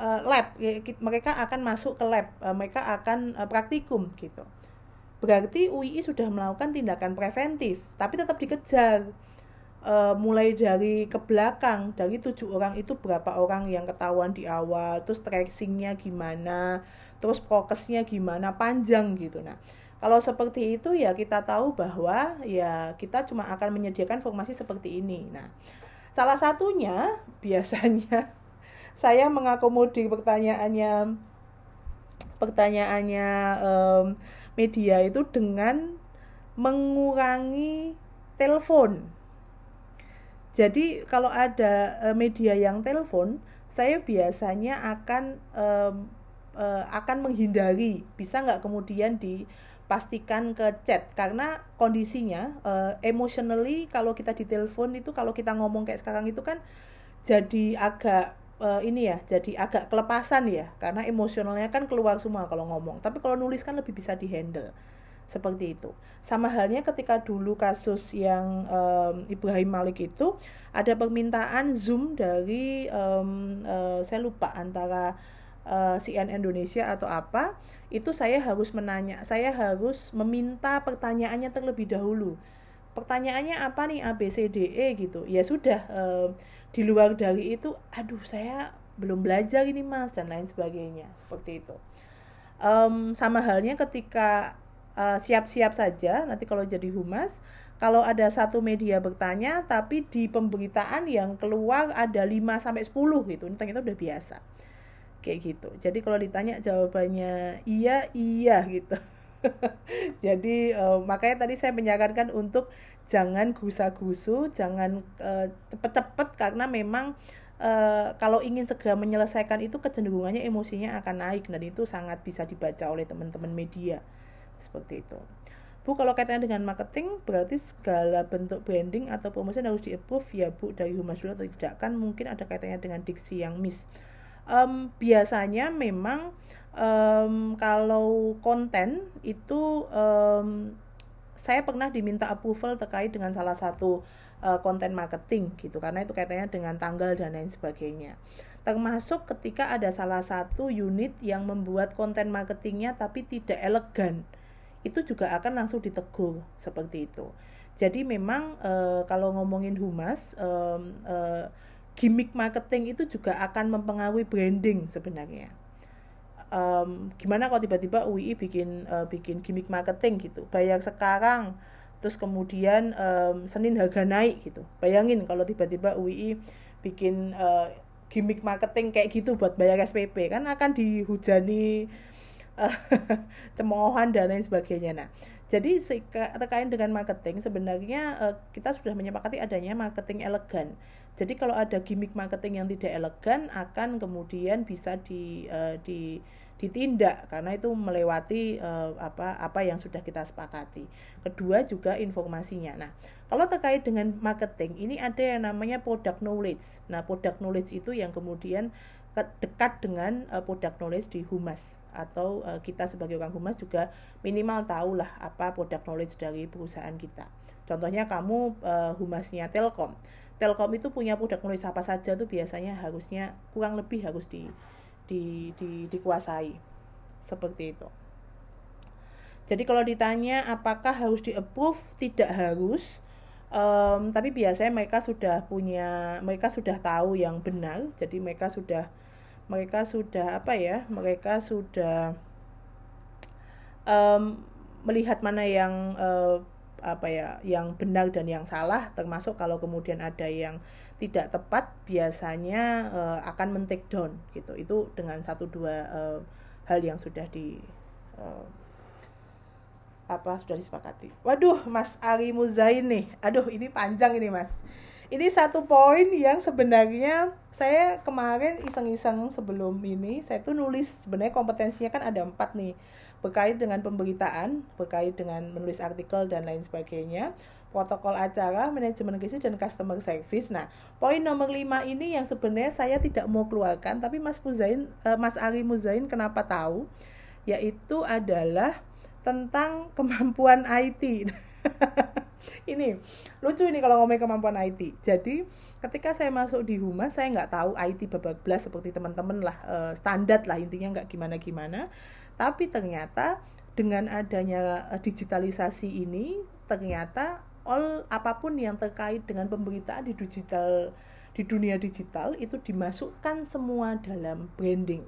uh, lab, ya, mereka akan masuk ke lab, uh, mereka akan uh, praktikum gitu. Berarti UII sudah melakukan tindakan preventif, tapi tetap dikejar uh, mulai dari ke belakang dari tujuh orang itu berapa orang yang ketahuan di awal terus tracingnya gimana terus prokesnya gimana panjang gitu. Nah kalau seperti itu ya kita tahu bahwa ya kita cuma akan menyediakan informasi seperti ini. Nah salah satunya biasanya saya mengakomodir pertanyaannya pertanyaannya um, media itu dengan mengurangi telepon jadi kalau ada uh, media yang telepon, saya biasanya akan um, uh, akan menghindari. Bisa nggak kemudian dipastikan ke chat? Karena kondisinya uh, emotionally kalau kita ditelepon itu kalau kita ngomong kayak sekarang itu kan jadi agak uh, ini ya jadi agak kelepasan ya. Karena emosionalnya kan keluar semua kalau ngomong. Tapi kalau nulis kan lebih bisa dihandle seperti itu. Sama halnya ketika dulu kasus yang um, Ibrahim Malik itu ada permintaan Zoom dari um, uh, saya lupa antara uh, CNN Indonesia atau apa, itu saya harus menanya, saya harus meminta pertanyaannya terlebih dahulu. Pertanyaannya apa nih A B C D E gitu. Ya sudah um, di luar dari itu, aduh saya belum belajar ini Mas dan lain sebagainya, seperti itu. Um, sama halnya ketika Eh, siap-siap uh, saja nanti kalau jadi humas kalau ada satu media bertanya tapi di pemberitaan yang keluar ada 5 sampai 10 gitu ternyata udah biasa. Kayak gitu. Jadi kalau ditanya jawabannya iya iya gitu. Jadi uh, makanya tadi saya menyarankan untuk jangan gusa-gusu jangan uh, cepet-cepet karena memang Uh, kalau ingin segera menyelesaikan itu kecenderungannya emosinya akan naik. Dan itu sangat bisa dibaca oleh teman-teman media seperti itu. Bu kalau kaitannya dengan marketing berarti segala bentuk branding atau promosi harus di approve ya Bu dari humas dulu atau tidak? Kan mungkin ada kaitannya dengan diksi yang miss. Um, biasanya memang um, kalau konten itu um, saya pernah diminta approval terkait dengan salah satu uh, konten marketing gitu karena itu kaitannya dengan tanggal dan lain sebagainya. Termasuk ketika ada salah satu unit yang membuat konten marketingnya tapi tidak elegan itu juga akan langsung ditegur seperti itu. Jadi memang e, kalau ngomongin humas, e, e, gimmick marketing itu juga akan mempengaruhi branding sebenarnya. Um, gimana kalau tiba-tiba UI bikin uh, bikin gimmick marketing gitu, bayar sekarang, terus kemudian um, Senin harga naik gitu. Bayangin kalau tiba-tiba UI bikin uh, gimmick marketing kayak gitu buat bayar SPP kan akan dihujani cemoohan dan lain sebagainya. Nah, Jadi terkait dengan marketing sebenarnya uh, kita sudah menyepakati adanya marketing elegan. Jadi kalau ada gimmick marketing yang tidak elegan akan kemudian bisa di uh, di ditindak karena itu melewati uh, apa apa yang sudah kita sepakati. Kedua juga informasinya. Nah, kalau terkait dengan marketing ini ada yang namanya product knowledge. Nah, product knowledge itu yang kemudian dekat dengan uh, product knowledge di humas atau uh, kita sebagai orang humas juga minimal tahu lah apa product knowledge dari perusahaan kita. Contohnya kamu uh, humasnya Telkom. Telkom itu punya produk knowledge apa saja tuh biasanya harusnya kurang lebih harus di, di, di dikuasai seperti itu. Jadi kalau ditanya apakah harus di approve, tidak harus. Um, tapi biasanya mereka sudah punya, mereka sudah tahu yang benar. Jadi mereka sudah mereka sudah apa ya mereka sudah um, melihat mana yang uh, apa ya yang benar dan yang salah termasuk kalau kemudian ada yang tidak tepat biasanya uh, akan men down gitu itu dengan satu dua uh, hal yang sudah di uh, apa sudah disepakati. Waduh, Mas Ari Muzain. Aduh, ini panjang ini, Mas ini satu poin yang sebenarnya saya kemarin iseng-iseng sebelum ini saya tuh nulis sebenarnya kompetensinya kan ada empat nih berkait dengan pemberitaan berkait dengan menulis artikel dan lain sebagainya protokol acara, manajemen krisis dan customer service. Nah, poin nomor lima ini yang sebenarnya saya tidak mau keluarkan, tapi Mas Muzain, eh, Mas Ari Muzain kenapa tahu? Yaitu adalah tentang kemampuan IT. ini lucu ini kalau ngomongin kemampuan IT. Jadi ketika saya masuk di Humas saya nggak tahu IT babak belas seperti teman-teman lah e, standar lah intinya nggak gimana-gimana. Tapi ternyata dengan adanya eh, digitalisasi ini ternyata all apa pun yang terkait dengan pemberitaan di digital di dunia digital itu dimasukkan semua dalam branding.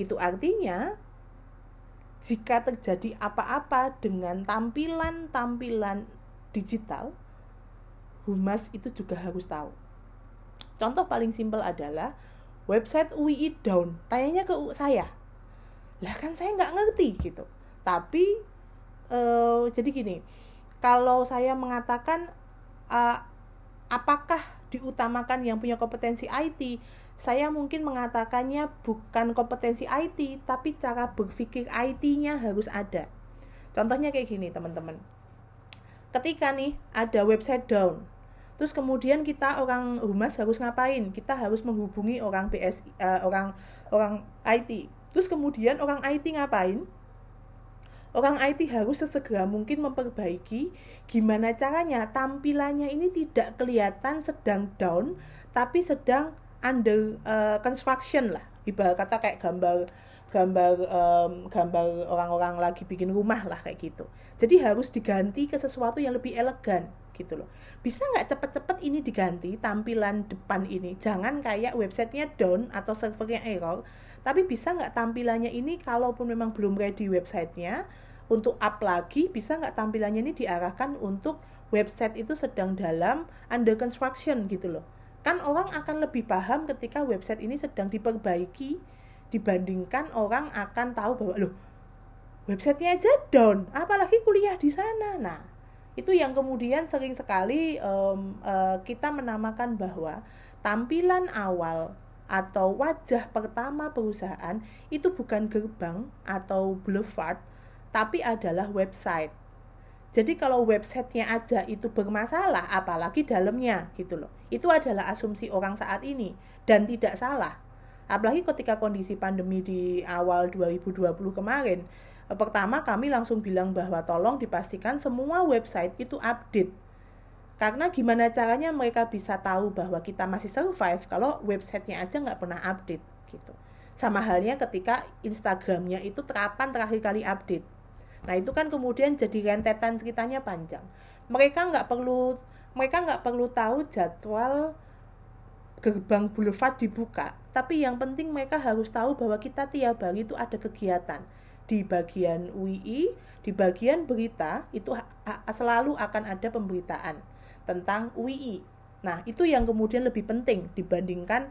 Itu artinya jika terjadi apa-apa dengan tampilan-tampilan digital, humas itu juga harus tahu. Contoh paling simpel adalah website UII down, tanyanya ke saya. Lah kan saya nggak ngerti gitu. Tapi uh, jadi gini, kalau saya mengatakan uh, apakah diutamakan yang punya kompetensi IT, saya mungkin mengatakannya bukan kompetensi IT, tapi cara berpikir IT-nya harus ada. Contohnya kayak gini, teman-teman. Ketika nih ada website down, terus kemudian kita orang humas harus ngapain? Kita harus menghubungi orang BSI, uh, eh, orang orang IT. Terus kemudian orang IT ngapain? Orang IT harus sesegera mungkin memperbaiki gimana caranya tampilannya ini tidak kelihatan sedang down, tapi sedang under uh, construction lah ibarat kata kayak gambar gambar um, gambar orang-orang lagi bikin rumah lah kayak gitu. Jadi harus diganti ke sesuatu yang lebih elegan gitu loh. Bisa nggak cepet-cepet ini diganti tampilan depan ini? Jangan kayak websitenya down atau servernya error tapi bisa nggak tampilannya ini kalaupun memang belum ready websitenya untuk up lagi bisa nggak tampilannya ini diarahkan untuk website itu sedang dalam under construction gitu loh. Kan orang akan lebih paham ketika website ini sedang diperbaiki dibandingkan orang akan tahu bahwa loh websitenya aja down, apalagi kuliah di sana. Nah, itu yang kemudian sering sekali um, uh, kita menamakan bahwa tampilan awal atau wajah pertama perusahaan itu bukan gerbang atau boulevard, tapi adalah website. Jadi kalau websitenya aja itu bermasalah, apalagi dalamnya gitu loh. Itu adalah asumsi orang saat ini dan tidak salah. Apalagi ketika kondisi pandemi di awal 2020 kemarin, eh, pertama kami langsung bilang bahwa tolong dipastikan semua website itu update. Karena gimana caranya mereka bisa tahu bahwa kita masih survive kalau websitenya aja nggak pernah update gitu. Sama halnya ketika Instagramnya itu terapan terakhir kali update Nah itu kan kemudian jadi rentetan ceritanya panjang. Mereka nggak perlu mereka nggak perlu tahu jadwal gerbang boulevard dibuka, tapi yang penting mereka harus tahu bahwa kita tiap hari itu ada kegiatan di bagian UI, di bagian berita itu selalu akan ada pemberitaan tentang UI. Nah, itu yang kemudian lebih penting dibandingkan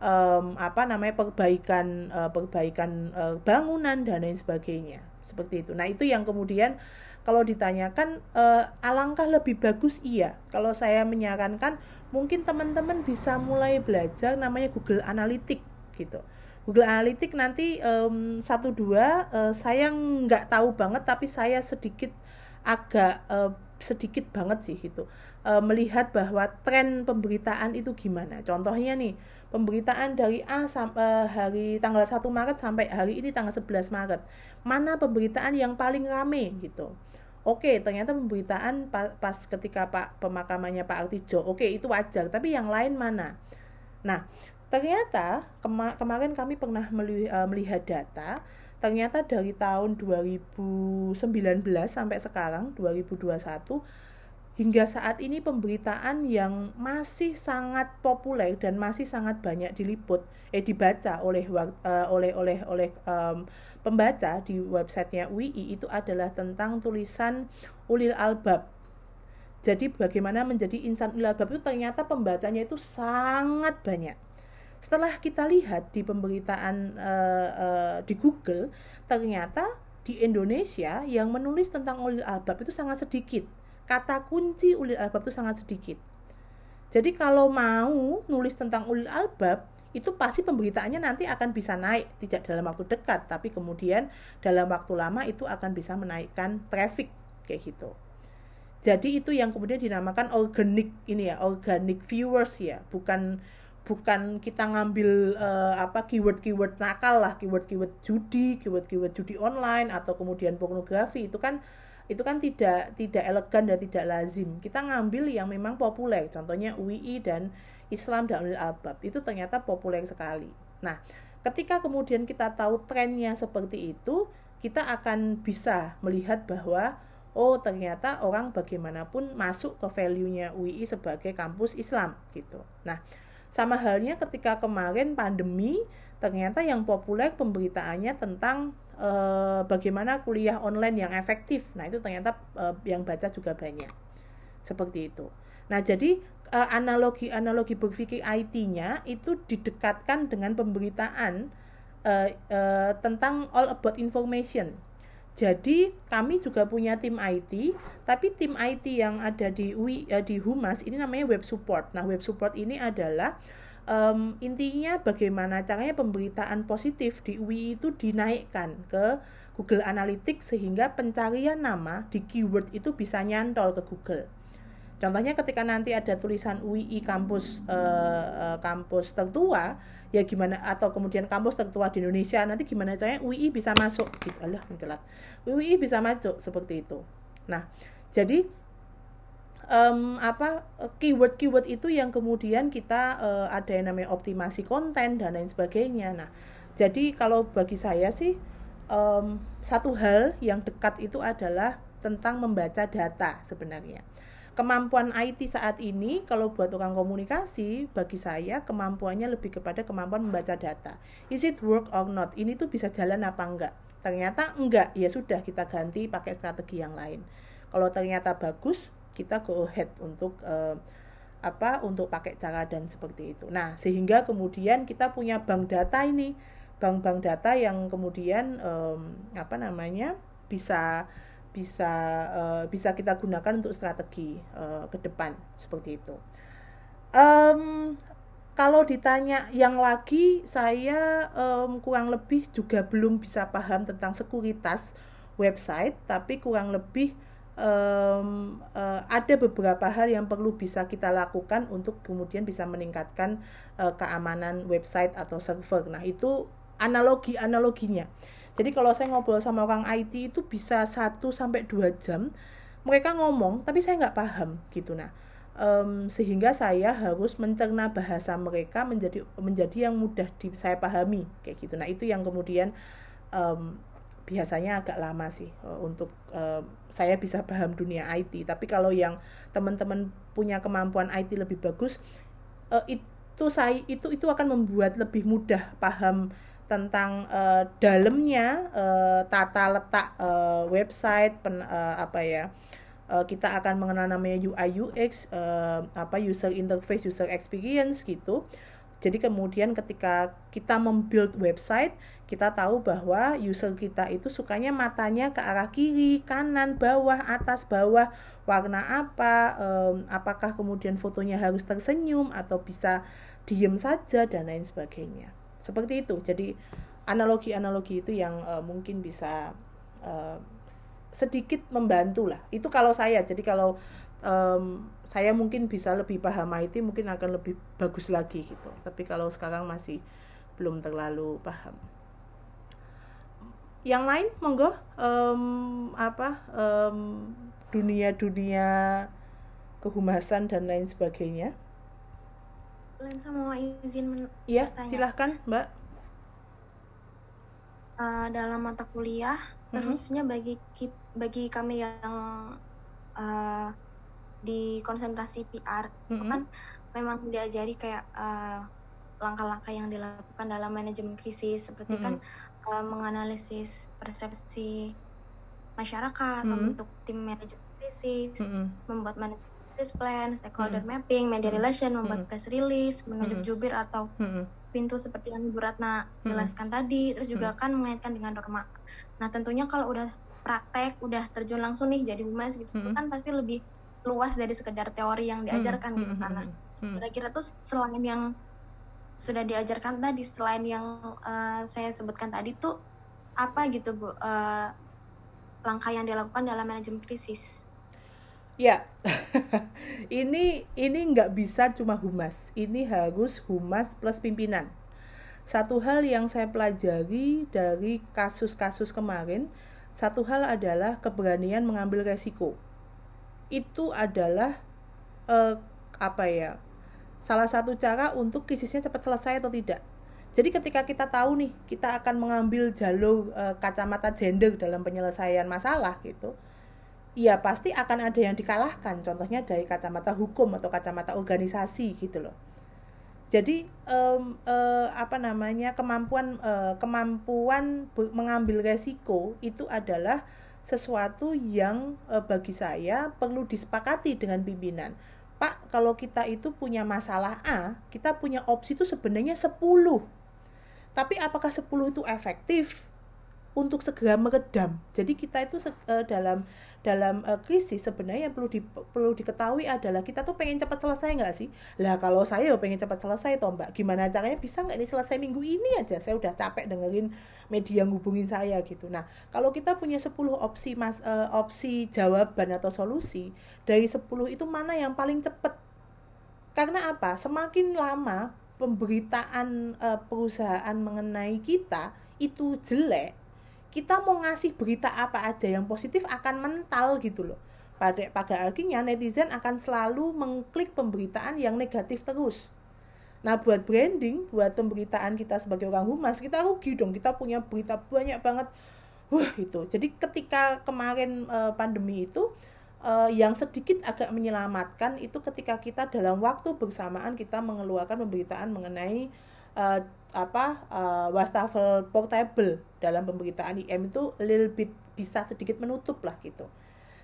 um, apa namanya perbaikan uh, perbaikan uh, bangunan dan lain sebagainya seperti itu. Nah itu yang kemudian kalau ditanyakan uh, alangkah lebih bagus iya. Kalau saya menyarankan mungkin teman-teman bisa mulai belajar namanya Google Analytics gitu. Google Analytics nanti um, satu dua uh, saya nggak tahu banget tapi saya sedikit agak uh, sedikit banget sih gitu uh, melihat bahwa tren pemberitaan itu gimana. Contohnya nih pemberitaan dari A sampai hari tanggal 1 Maret sampai hari ini tanggal 11 Maret. Mana pemberitaan yang paling rame gitu. Oke, ternyata pemberitaan pas, pas ketika Pak pemakamannya Pak Artijo, oke itu wajar, tapi yang lain mana? Nah, ternyata kema kemarin kami pernah eh, melihat data, ternyata dari tahun 2019 sampai sekarang 2021 hingga saat ini pemberitaan yang masih sangat populer dan masih sangat banyak diliput eh dibaca oleh uh, oleh oleh oleh um, pembaca di websitenya UI itu adalah tentang tulisan ulil albab. Jadi bagaimana menjadi insan ulil albab itu ternyata pembacanya itu sangat banyak. Setelah kita lihat di pemberitaan uh, uh, di Google ternyata di Indonesia yang menulis tentang ulil albab itu sangat sedikit. Kata kunci ulil albab itu sangat sedikit. Jadi kalau mau nulis tentang ulil albab, itu pasti pemberitaannya nanti akan bisa naik, tidak dalam waktu dekat, tapi kemudian dalam waktu lama itu akan bisa menaikkan traffic kayak gitu. Jadi itu yang kemudian dinamakan organic ini ya, organic viewers ya, bukan bukan kita ngambil uh, apa keyword-keyword nakal lah, keyword-keyword judi, keyword-keyword judi online atau kemudian pornografi itu kan itu kan tidak tidak elegan dan tidak lazim. Kita ngambil yang memang populer, contohnya UI dan Islam dan Ulil Albab itu ternyata populer sekali. Nah, ketika kemudian kita tahu trennya seperti itu, kita akan bisa melihat bahwa oh ternyata orang bagaimanapun masuk ke value-nya UI sebagai kampus Islam gitu. Nah, sama halnya ketika kemarin pandemi ternyata yang populer pemberitaannya tentang uh, bagaimana kuliah online yang efektif. Nah, itu ternyata uh, yang baca juga banyak. Seperti itu. Nah, jadi analogi-analogi berpikir IT-nya itu didekatkan dengan pemberitaan uh, uh, tentang all about information. Jadi kami juga punya tim IT, tapi tim IT yang ada di UI uh, di Humas ini namanya web support. Nah, web support ini adalah um, intinya bagaimana caranya pemberitaan positif di UI itu dinaikkan ke Google Analytics sehingga pencarian nama di keyword itu bisa nyantol ke Google. Contohnya ketika nanti ada tulisan UI kampus uh, uh, kampus tertua, ya gimana atau kemudian kampus tertua di Indonesia nanti gimana caranya UI bisa masuk gitu. Alah mencelat. UI bisa masuk seperti itu. Nah, jadi um, apa keyword-keyword itu yang kemudian kita uh, ada yang namanya optimasi konten dan lain sebagainya. Nah, jadi kalau bagi saya sih um, satu hal yang dekat itu adalah tentang membaca data sebenarnya. Kemampuan IT saat ini kalau buat orang komunikasi bagi saya kemampuannya lebih kepada kemampuan membaca data. Is it work or not? Ini tuh bisa jalan apa enggak? Ternyata enggak, ya sudah kita ganti pakai strategi yang lain. Kalau ternyata bagus, kita go ahead untuk uh, apa untuk pakai cara dan seperti itu. Nah, sehingga kemudian kita punya bank data ini, bank-bank data yang kemudian um, apa namanya bisa bisa uh, bisa kita gunakan untuk strategi uh, ke depan seperti itu. Um, kalau ditanya yang lagi, saya um, kurang lebih juga belum bisa paham tentang sekuritas website, tapi kurang lebih um, uh, ada beberapa hal yang perlu bisa kita lakukan untuk kemudian bisa meningkatkan uh, keamanan website atau server. Nah, itu analogi-analoginya. Jadi kalau saya ngobrol sama orang IT itu bisa 1 sampai 2 jam mereka ngomong tapi saya nggak paham gitu nah. Um, sehingga saya harus mencerna bahasa mereka menjadi menjadi yang mudah di, saya pahami kayak gitu. Nah, itu yang kemudian um, biasanya agak lama sih uh, untuk uh, saya bisa paham dunia IT. Tapi kalau yang teman-teman punya kemampuan IT lebih bagus, uh, itu saya itu itu akan membuat lebih mudah paham tentang uh, dalamnya uh, tata letak uh, website pen, uh, apa ya uh, kita akan mengenal namanya UI UX uh, apa user interface user experience gitu Jadi kemudian ketika kita membuild website, kita tahu bahwa user kita itu sukanya matanya ke arah kiri, kanan, bawah, atas, bawah, warna apa, um, apakah kemudian fotonya harus tersenyum atau bisa diem saja dan lain sebagainya. Seperti itu. Jadi analogi-analogi itu yang uh, mungkin bisa uh, sedikit membantu lah. Itu kalau saya. Jadi kalau um, saya mungkin bisa lebih paham IT mungkin akan lebih bagus lagi gitu tapi kalau sekarang masih belum terlalu paham yang lain monggo um, apa um, dunia dunia kehumasan dan lain sebagainya Lensa mau izin Iya, silahkan Mbak. Uh, dalam mata kuliah, mm -hmm. terusnya bagi bagi kami yang uh, di konsentrasi PR mm-hmm. itu kan memang diajari kayak uh, langkah-langkah yang dilakukan dalam manajemen krisis seperti mm-hmm. kan uh, menganalisis persepsi masyarakat, mm-hmm. membentuk tim manajemen krisis, mm-hmm. membuat manajemen krisis plan, stakeholder mm-hmm. mapping, media mm-hmm. relation, membuat mm-hmm. press release, menunjuk mm-hmm. jubir atau mm-hmm. pintu seperti yang Ibu Ratna jelaskan mm-hmm. tadi, terus juga mm-hmm. kan mengaitkan dengan norma. Nah tentunya kalau udah praktek, udah terjun langsung nih jadi humas gitu, mm-hmm. kan pasti lebih luas dari sekedar teori yang diajarkan hmm, gitu hmm, karena hmm, kira-kira tuh selain yang sudah diajarkan tadi selain yang uh, saya sebutkan tadi tuh apa gitu bu uh, langkah yang dilakukan dalam manajemen krisis ya. Ini ini nggak bisa cuma humas. Ini harus humas plus pimpinan. Satu hal yang saya pelajari dari kasus-kasus kemarin satu hal adalah keberanian mengambil resiko. Itu adalah uh, apa ya salah satu cara untuk krisisnya cepat selesai atau tidak. Jadi ketika kita tahu nih kita akan mengambil jalur uh, kacamata gender dalam penyelesaian masalah gitu, ya pasti akan ada yang dikalahkan. Contohnya dari kacamata hukum atau kacamata organisasi gitu loh. Jadi um, uh, apa namanya kemampuan uh, kemampuan mengambil resiko itu adalah sesuatu yang e, bagi saya perlu disepakati dengan pimpinan. Pak, kalau kita itu punya masalah A, kita punya opsi itu sebenarnya 10. Tapi apakah 10 itu efektif? Untuk segera meredam. Jadi kita itu uh, dalam dalam uh, krisis sebenarnya yang perlu di, perlu diketahui adalah kita tuh pengen cepat selesai nggak sih? Lah kalau saya pengen cepat selesai toh mbak, gimana caranya bisa nggak ini selesai minggu ini aja? Saya udah capek dengerin media ngubungin saya gitu. Nah kalau kita punya 10 opsi mas uh, opsi jawaban atau solusi dari 10 itu mana yang paling cepat? Karena apa? Semakin lama pemberitaan uh, perusahaan mengenai kita itu jelek kita mau ngasih berita apa aja yang positif akan mental gitu loh. Pada pada akhirnya netizen akan selalu mengklik pemberitaan yang negatif terus. Nah buat branding buat pemberitaan kita sebagai orang humas kita rugi dong. Kita punya berita banyak banget. Wah itu jadi ketika kemarin uh, pandemi itu uh, yang sedikit agak menyelamatkan itu ketika kita dalam waktu bersamaan kita mengeluarkan pemberitaan mengenai uh, apa uh, wastafel portable dalam pemberitaan IM itu little bit bisa sedikit menutup lah gitu.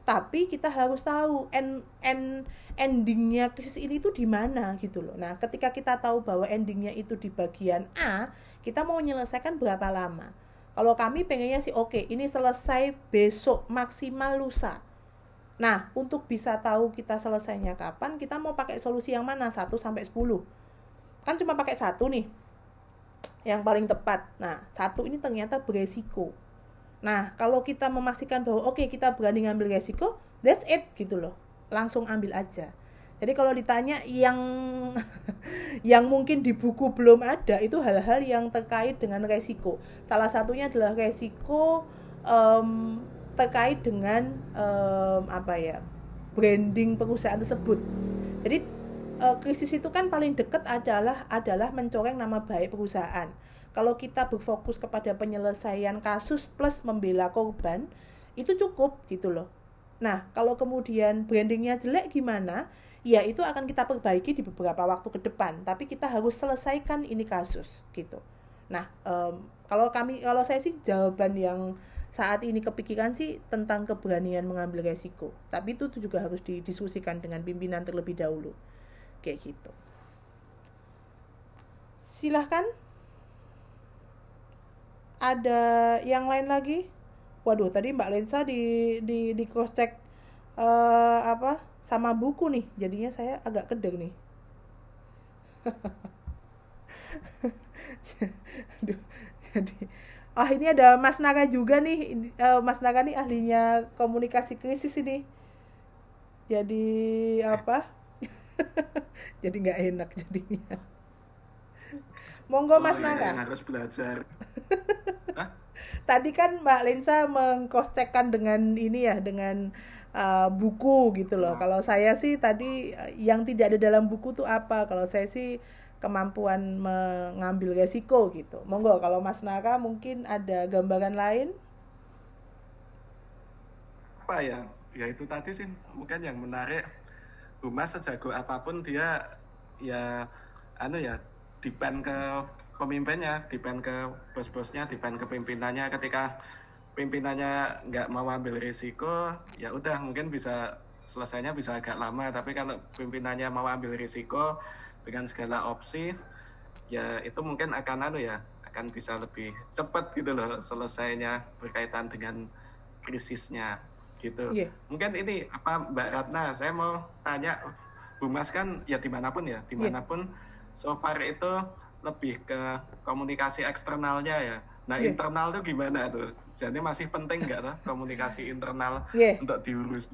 Tapi kita harus tahu end, end endingnya krisis ini tuh di mana gitu loh. Nah, ketika kita tahu bahwa endingnya itu di bagian A, kita mau menyelesaikan berapa lama? Kalau kami pengennya sih oke, okay, ini selesai besok maksimal lusa. Nah, untuk bisa tahu kita selesainya kapan, kita mau pakai solusi yang mana? 1 sampai 10. Kan cuma pakai satu nih yang paling tepat. Nah, satu ini ternyata beresiko. Nah, kalau kita memastikan bahwa oke okay, kita berani ngambil resiko, that's it gitu loh. Langsung ambil aja. Jadi kalau ditanya yang yang mungkin di buku belum ada itu hal-hal yang terkait dengan resiko. Salah satunya adalah resiko um, terkait dengan um, apa ya branding perusahaan tersebut. Jadi uh, krisis itu kan paling dekat adalah adalah mencoreng nama baik perusahaan. Kalau kita berfokus kepada penyelesaian kasus plus membela korban, itu cukup gitu loh. Nah, kalau kemudian brandingnya jelek gimana? Ya itu akan kita perbaiki di beberapa waktu ke depan. Tapi kita harus selesaikan ini kasus gitu. Nah, um, kalau kami, kalau saya sih jawaban yang saat ini kepikiran sih tentang keberanian mengambil resiko. Tapi itu juga harus didiskusikan dengan pimpinan terlebih dahulu kayak gitu. Silahkan. Ada yang lain lagi? Waduh tadi Mbak Lensa di di di cross check uh, apa sama buku nih. Jadinya saya agak kedeng nih. Aduh, jadi ah ini ada Mas Naga juga nih. Uh, Mas Naga nih ahlinya komunikasi krisis ini. Jadi apa jadi nggak enak jadinya monggo oh, Mas iya, Naga harus belajar tadi kan Mbak Lensa mengkostekkan dengan ini ya dengan uh, buku gitu loh. Nah. Kalau saya sih tadi uh, yang tidak ada dalam buku tuh apa? Kalau saya sih kemampuan mengambil resiko gitu. Monggo kalau Mas Naka mungkin ada gambaran lain? Apa ya? Ya itu tadi sih mungkin yang menarik. Humas sejago apa pun dia ya anu ya depend ke pemimpinnya, depend ke bos-bosnya, depend ke pimpinannya. Ketika pimpinannya nggak mau ambil risiko, ya udah mungkin bisa selesainya bisa agak lama. Tapi kalau pimpinannya mau ambil risiko dengan segala opsi, ya itu mungkin akan anu ya, akan bisa lebih cepat gitu loh selesainya berkaitan dengan krisisnya gitu. Yeah. Mungkin ini apa Mbak Ratna, saya mau tanya, Bumas kan ya di mana pun ya, iya. di mana pun yeah. so far itu lebih ke komunikasi eksternalnya ya. Nah yeah. internal tuh gimana tuh? Jadi masih penting nggak tuh komunikasi internal yeah. untuk diurus?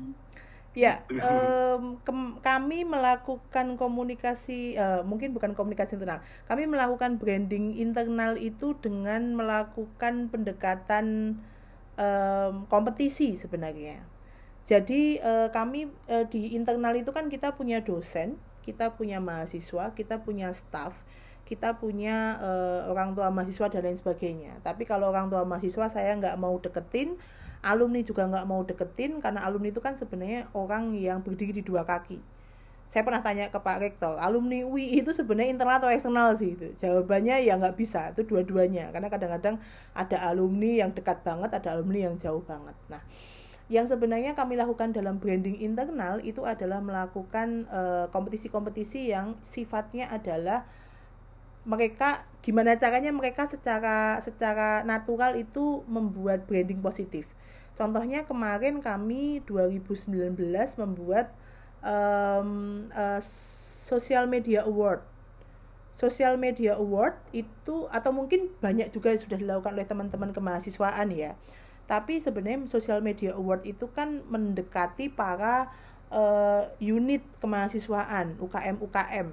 Ya, um, kami melakukan komunikasi, uh, mungkin bukan komunikasi internal. Kami melakukan branding internal itu dengan melakukan pendekatan um, kompetisi sebenarnya. Jadi uh, kami uh, di internal itu kan kita punya dosen, kita punya mahasiswa, kita punya staff kita punya uh, orang tua mahasiswa dan lain sebagainya. Tapi kalau orang tua mahasiswa saya nggak mau deketin, alumni juga nggak mau deketin karena alumni itu kan sebenarnya orang yang berdiri di dua kaki. Saya pernah tanya ke Pak Rektor, alumni UI itu sebenarnya internal atau eksternal sih itu. Jawabannya ya nggak bisa, itu dua-duanya. Karena kadang-kadang ada alumni yang dekat banget, ada alumni yang jauh banget. Nah, yang sebenarnya kami lakukan dalam branding internal itu adalah melakukan eh, kompetisi-kompetisi uh, yang sifatnya adalah mereka gimana caranya mereka secara secara natural itu membuat branding positif. Contohnya kemarin kami 2019 membuat um, uh, social media award. Social media award itu atau mungkin banyak juga sudah dilakukan oleh teman-teman kemahasiswaan ya. Tapi sebenarnya social media award itu kan mendekati para uh, unit kemahasiswaan UKM UKM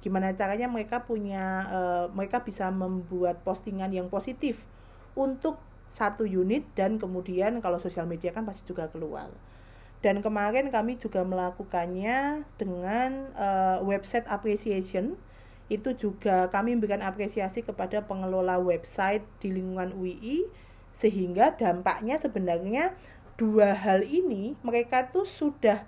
gimana caranya mereka punya uh, mereka bisa membuat postingan yang positif untuk satu unit dan kemudian kalau sosial media kan pasti juga keluar dan kemarin kami juga melakukannya dengan uh, website appreciation itu juga kami memberikan apresiasi kepada pengelola website di lingkungan UI sehingga dampaknya sebenarnya dua hal ini mereka tuh sudah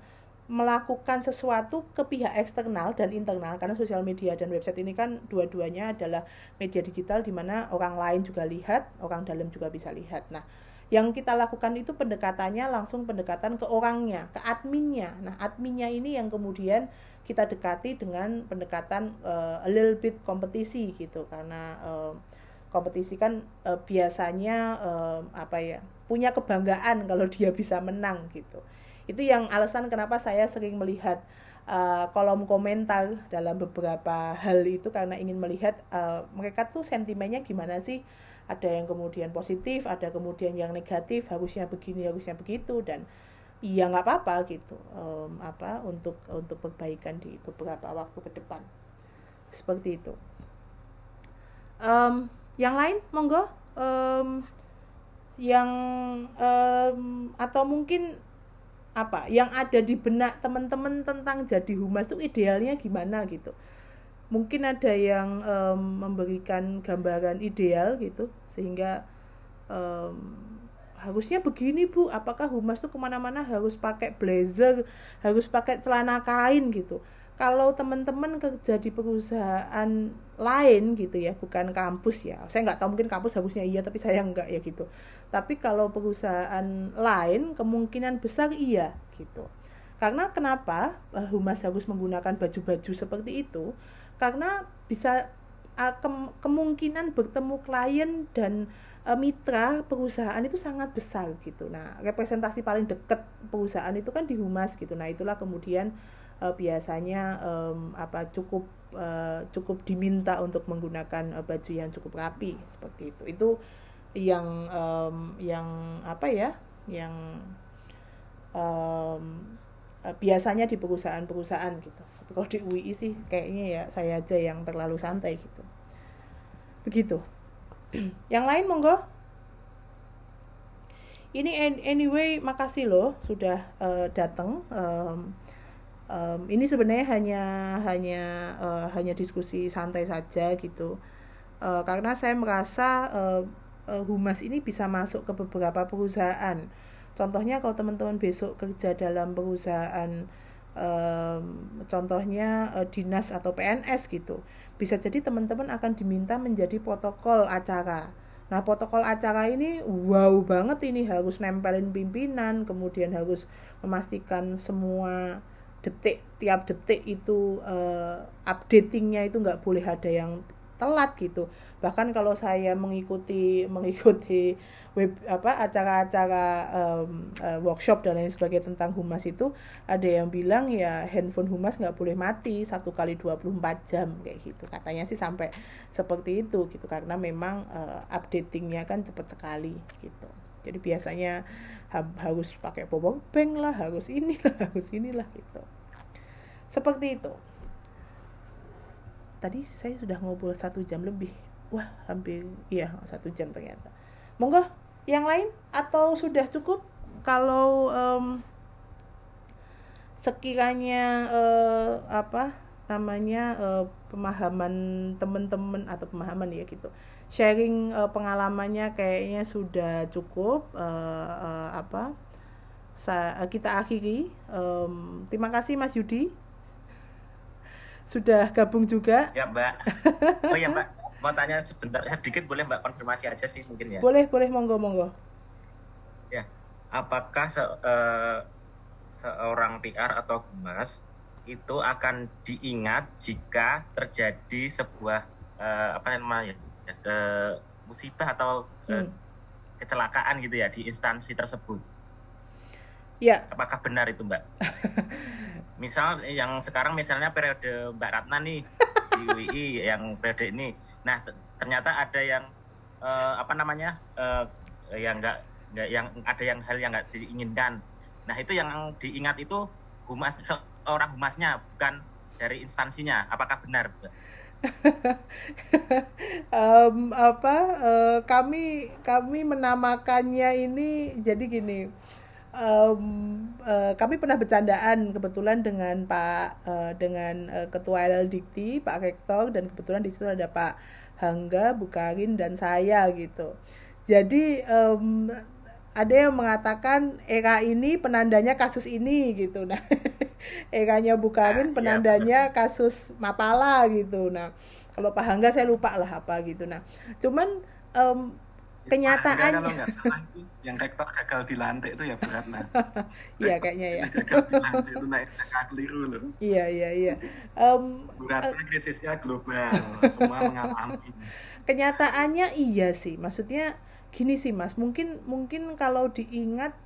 melakukan sesuatu ke pihak eksternal dan internal karena sosial media dan website ini kan dua-duanya adalah media digital di mana orang lain juga lihat, orang dalam juga bisa lihat. Nah, yang kita lakukan itu pendekatannya langsung pendekatan ke orangnya, ke adminnya. Nah, adminnya ini yang kemudian kita dekati dengan pendekatan uh, a little bit kompetisi gitu. Karena uh, kompetisi kan uh, biasanya uh, apa ya punya kebanggaan kalau dia bisa menang gitu. Itu yang alasan kenapa saya sering melihat uh, kolom komentar dalam beberapa hal itu. Karena ingin melihat uh, mereka tuh sentimennya gimana sih ada yang kemudian positif ada kemudian yang negatif harusnya begini harusnya begitu dan iya nggak apa-apa gitu um, apa untuk untuk perbaikan di beberapa waktu ke depan. Seperti itu. Um, yang lain monggo. Um, yang um, atau mungkin apa yang ada di benak teman-teman tentang jadi humas itu idealnya gimana gitu mungkin ada yang um, memberikan gambaran ideal gitu sehingga um, harusnya begini bu. Apakah humas itu ke mana-mana harus pakai blazer harus pakai celana kain gitu. Kalau teman-teman kerja di perusahaan lain gitu ya bukan kampus ya. Saya nggak tahu mungkin kampus harusnya iya tapi saya nggak ya gitu. Tapi kalau perusahaan lain kemungkinan besar iya gitu. Karena kenapa eh, humas harus menggunakan baju-baju seperti itu karena bisa ke kemungkinan bertemu klien dan uh, mitra perusahaan itu sangat besar gitu. Nah, representasi paling dekat perusahaan itu kan di humas gitu. Nah, itulah kemudian uh, biasanya apa cukup uh, cukup diminta untuk menggunakan baju yang cukup rapi seperti itu. Itu yang yang apa ya? Yang biasanya di perusahaan-perusahaan gitu. Kalau di UI sih kayaknya ya saya aja yang terlalu santai gitu. Begitu. yang lain monggo ini anyway makasih loh sudah uh, datang um, um, ini sebenarnya hanya hanya uh, hanya diskusi santai saja gitu uh, karena saya merasa uh, humas ini bisa masuk ke beberapa perusahaan contohnya kalau teman-teman besok kerja dalam perusahaan um, contohnya uh, dinas atau PNS gitu bisa jadi teman-teman akan diminta menjadi protokol acara. Nah, protokol acara ini wow banget ini harus nempelin pimpinan, kemudian harus memastikan semua detik tiap detik itu uh, updatingnya itu nggak boleh ada yang telat gitu. Bahkan kalau saya mengikuti mengikuti web apa acara-acara um, uh, workshop dan lain sebagainya tentang humas itu ada yang bilang ya handphone humas nggak boleh mati satu kali 24 jam kayak gitu. Katanya sih sampai seperti itu gitu karena memang uh, updatingnya kan cepat sekali gitu. Jadi biasanya ha harus pakai power bank lah harus inilah harus inilah gitu. Seperti itu tadi saya sudah ngobrol satu jam lebih. Wah hampir iya satu jam ternyata. Monggo yang lain? Atau sudah cukup? Kalau um, sekiranya uh, apa namanya uh, pemahaman teman-teman atau pemahaman ya gitu. Sharing uh, pengalamannya kayaknya sudah cukup uh, uh, apa sa kita akhiri. Um, terima kasih Mas Yudi sudah gabung juga. Ya Mbak. Oh ya Mbak, mau tanya sebentar sedikit boleh Mbak konfirmasi aja sih mungkin ya. Boleh boleh monggo monggo. Ya, apakah se uh, seorang PR atau humas itu akan diingat jika terjadi sebuah uh, apa namanya ya, ke musibah atau uh, hmm. kecelakaan gitu ya di instansi tersebut. Ya. Apakah benar itu Mbak? misal yang sekarang misalnya periode Mbak Ratna nih di UI yang periode ini. Nah ternyata ada yang uh, apa namanya uh, yang enggak enggak yang ada yang hal yang enggak diinginkan. Nah itu yang diingat itu humas seorang humasnya bukan dari instansinya. Apakah benar um, apa uh, kami kami menamakannya ini jadi gini um, uh, kami pernah bercandaan kebetulan dengan Pak uh, dengan uh, Ketua LLDikti Pak Rektor dan kebetulan di situ ada Pak Hangga Bukarin dan saya gitu. Jadi um, ada yang mengatakan era ini penandanya kasus ini gitu. Nah, eranya Bukarin ah, iya, penandanya ya, kasus Mapala gitu. Nah, kalau Pak Hangga saya lupa lah apa gitu. Nah, cuman um, kenyataan yang rektor gagal dilantik itu ya berat nah iya kayaknya ya. gagal dilantik itu naik keliru loh. Iya iya iya. Um, beratnya uh, krisisnya global semua mengalami. Kenyataannya iya sih. Maksudnya gini sih mas. Mungkin mungkin kalau diingat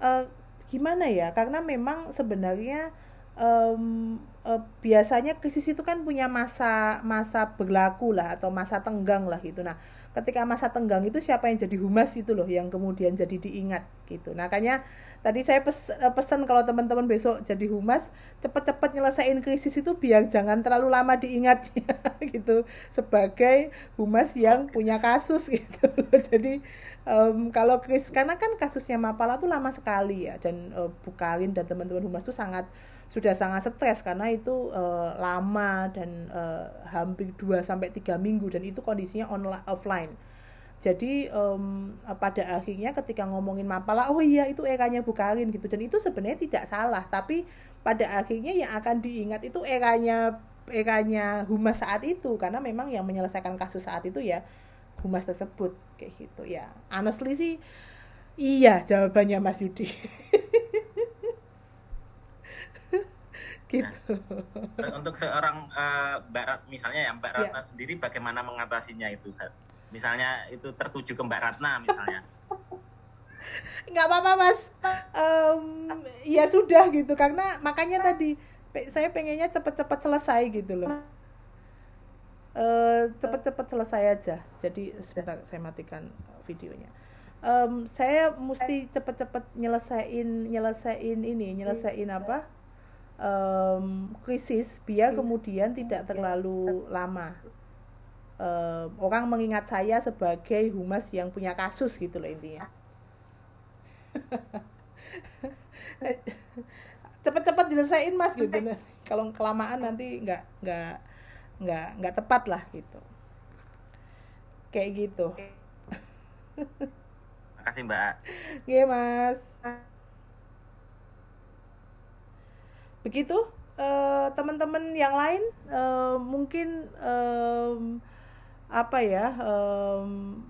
uh, gimana ya? Karena memang sebenarnya um, uh, biasanya krisis itu kan punya masa masa berlaku lah atau masa tenggang lah gitu. Nah ketika masa tenggang itu siapa yang jadi humas itu loh yang kemudian jadi diingat gitu. Nah, makanya tadi saya pes, eh, pesan kalau teman-teman besok jadi humas cepat-cepat nyelesain krisis itu biar jangan terlalu lama diingat gitu sebagai humas yang punya kasus gitu. Jadi um, kalau karena kan kasusnya Mapala tuh lama sekali ya dan uh, Bukarin dan teman-teman humas tuh sangat sudah sangat stres karena itu uh, lama dan uh, hampir 2 sampai tiga minggu dan itu kondisinya online offline. Jadi um, pada akhirnya ketika ngomongin Mapala, oh iya itu eranya Bukarin gitu dan itu sebenarnya tidak salah, tapi pada akhirnya yang akan diingat itu eranya eranya humas saat itu karena memang yang menyelesaikan kasus saat itu ya humas tersebut kayak gitu ya. Honestly sih iya jawabannya Mas Yudi. gitu. Nah, untuk seorang uh, Mbak Rat, misalnya ya Mbak Ratna ya. sendiri bagaimana mengatasinya itu? Misalnya itu tertuju ke Mbak Ratna misalnya. nggak apa-apa mas um, ya sudah gitu karena makanya tadi saya pengennya cepet-cepet selesai gitu loh uh, cepet-cepet selesai aja. Jadi sebentar saya matikan videonya. Um, saya mesti cepet-cepet nyelesain nyelesain ini nyelesain apa? Um, krisis biar kemudian tidak terlalu lama. Um, orang mengingat saya sebagai humas yang punya kasus gitu loh intinya. Cepet-cepet diselesain mas gitu. Kalau kelamaan nanti nggak nggak nggak nggak tepat lah gitu. Kayak gitu. Makasih mbak. Iya mas. Begitu uh, teman-teman yang lain uh, mungkin um, apa ya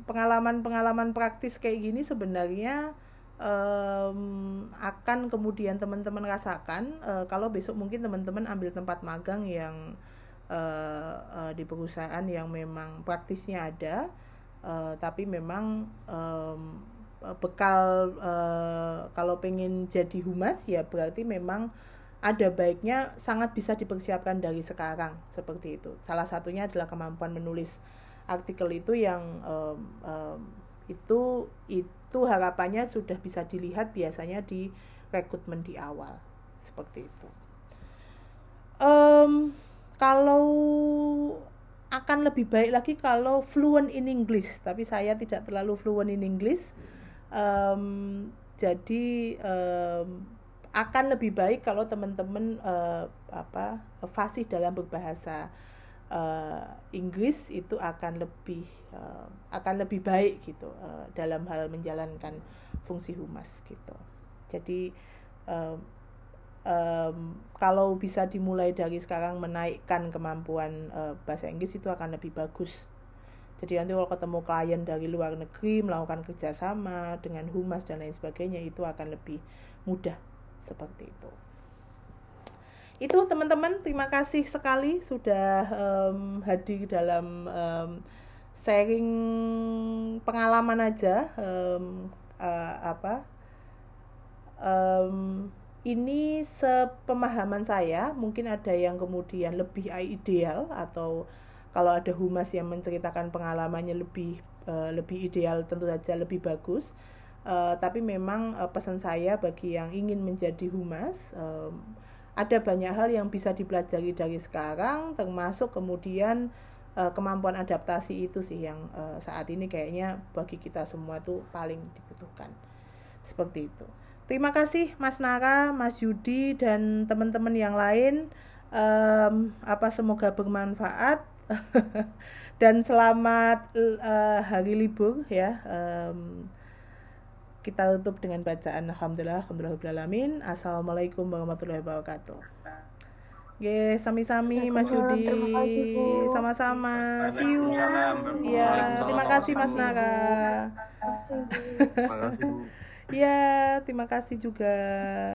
pengalaman-pengalaman praktis kayak gini sebenarnya um, akan kemudian teman-teman rasakan uh, kalau besok mungkin teman-teman ambil tempat magang yang uh, uh, di perusahaan yang memang praktisnya ada uh, tapi memang um, bekal uh, kalau pengen jadi humas ya berarti memang ada baiknya sangat bisa dipersiapkan dari sekarang seperti itu. Salah satunya adalah kemampuan menulis artikel itu yang um, um, itu itu harapannya sudah bisa dilihat biasanya di rekrutmen di awal seperti itu. Um, kalau akan lebih baik lagi kalau fluent in English, tapi saya tidak terlalu fluent in English. Um, jadi um, akan lebih baik kalau teman-teman uh, apa fasih dalam berbahasa uh, Inggris itu akan lebih uh, akan lebih baik gitu uh, dalam hal menjalankan fungsi humas gitu. Jadi um, kalau bisa dimulai dari sekarang menaikkan kemampuan uh, bahasa Inggris itu akan lebih bagus. Jadi nanti kalau ketemu klien dari luar negeri melakukan kerjasama dengan humas dan lain sebagainya itu akan lebih mudah seperti itu itu teman-teman terima kasih sekali sudah um, hadir dalam um, sharing pengalaman aja um, uh, apa um, ini sepemahaman saya mungkin ada yang kemudian lebih ideal atau kalau ada humas yang menceritakan pengalamannya lebih uh, lebih ideal tentu saja lebih bagus. Uh, tapi memang uh, pesan saya bagi yang ingin menjadi humas um, ada banyak hal yang bisa dipelajari dari sekarang termasuk kemudian kemampuan adaptasi itu sih yang saat ini kayaknya bagi kita semua tuh paling dibutuhkan. Seperti itu terima kasih Mas Nara Mas Yudi dan teman-teman yang lain um, apa semoga bermanfaat dan selamat uh, hari libur ya um, kita tutup dengan bacaan Alhamdulillah, Alhamdulillahirrahmanirrahim. Assalamualaikum warahmatullahi wabarakatuh. Oke, sami-sami Mas Yudi. Sama-sama. See you. Ya, terima kasih Mas Nara. Terima kasih. Ya, terima kasih juga.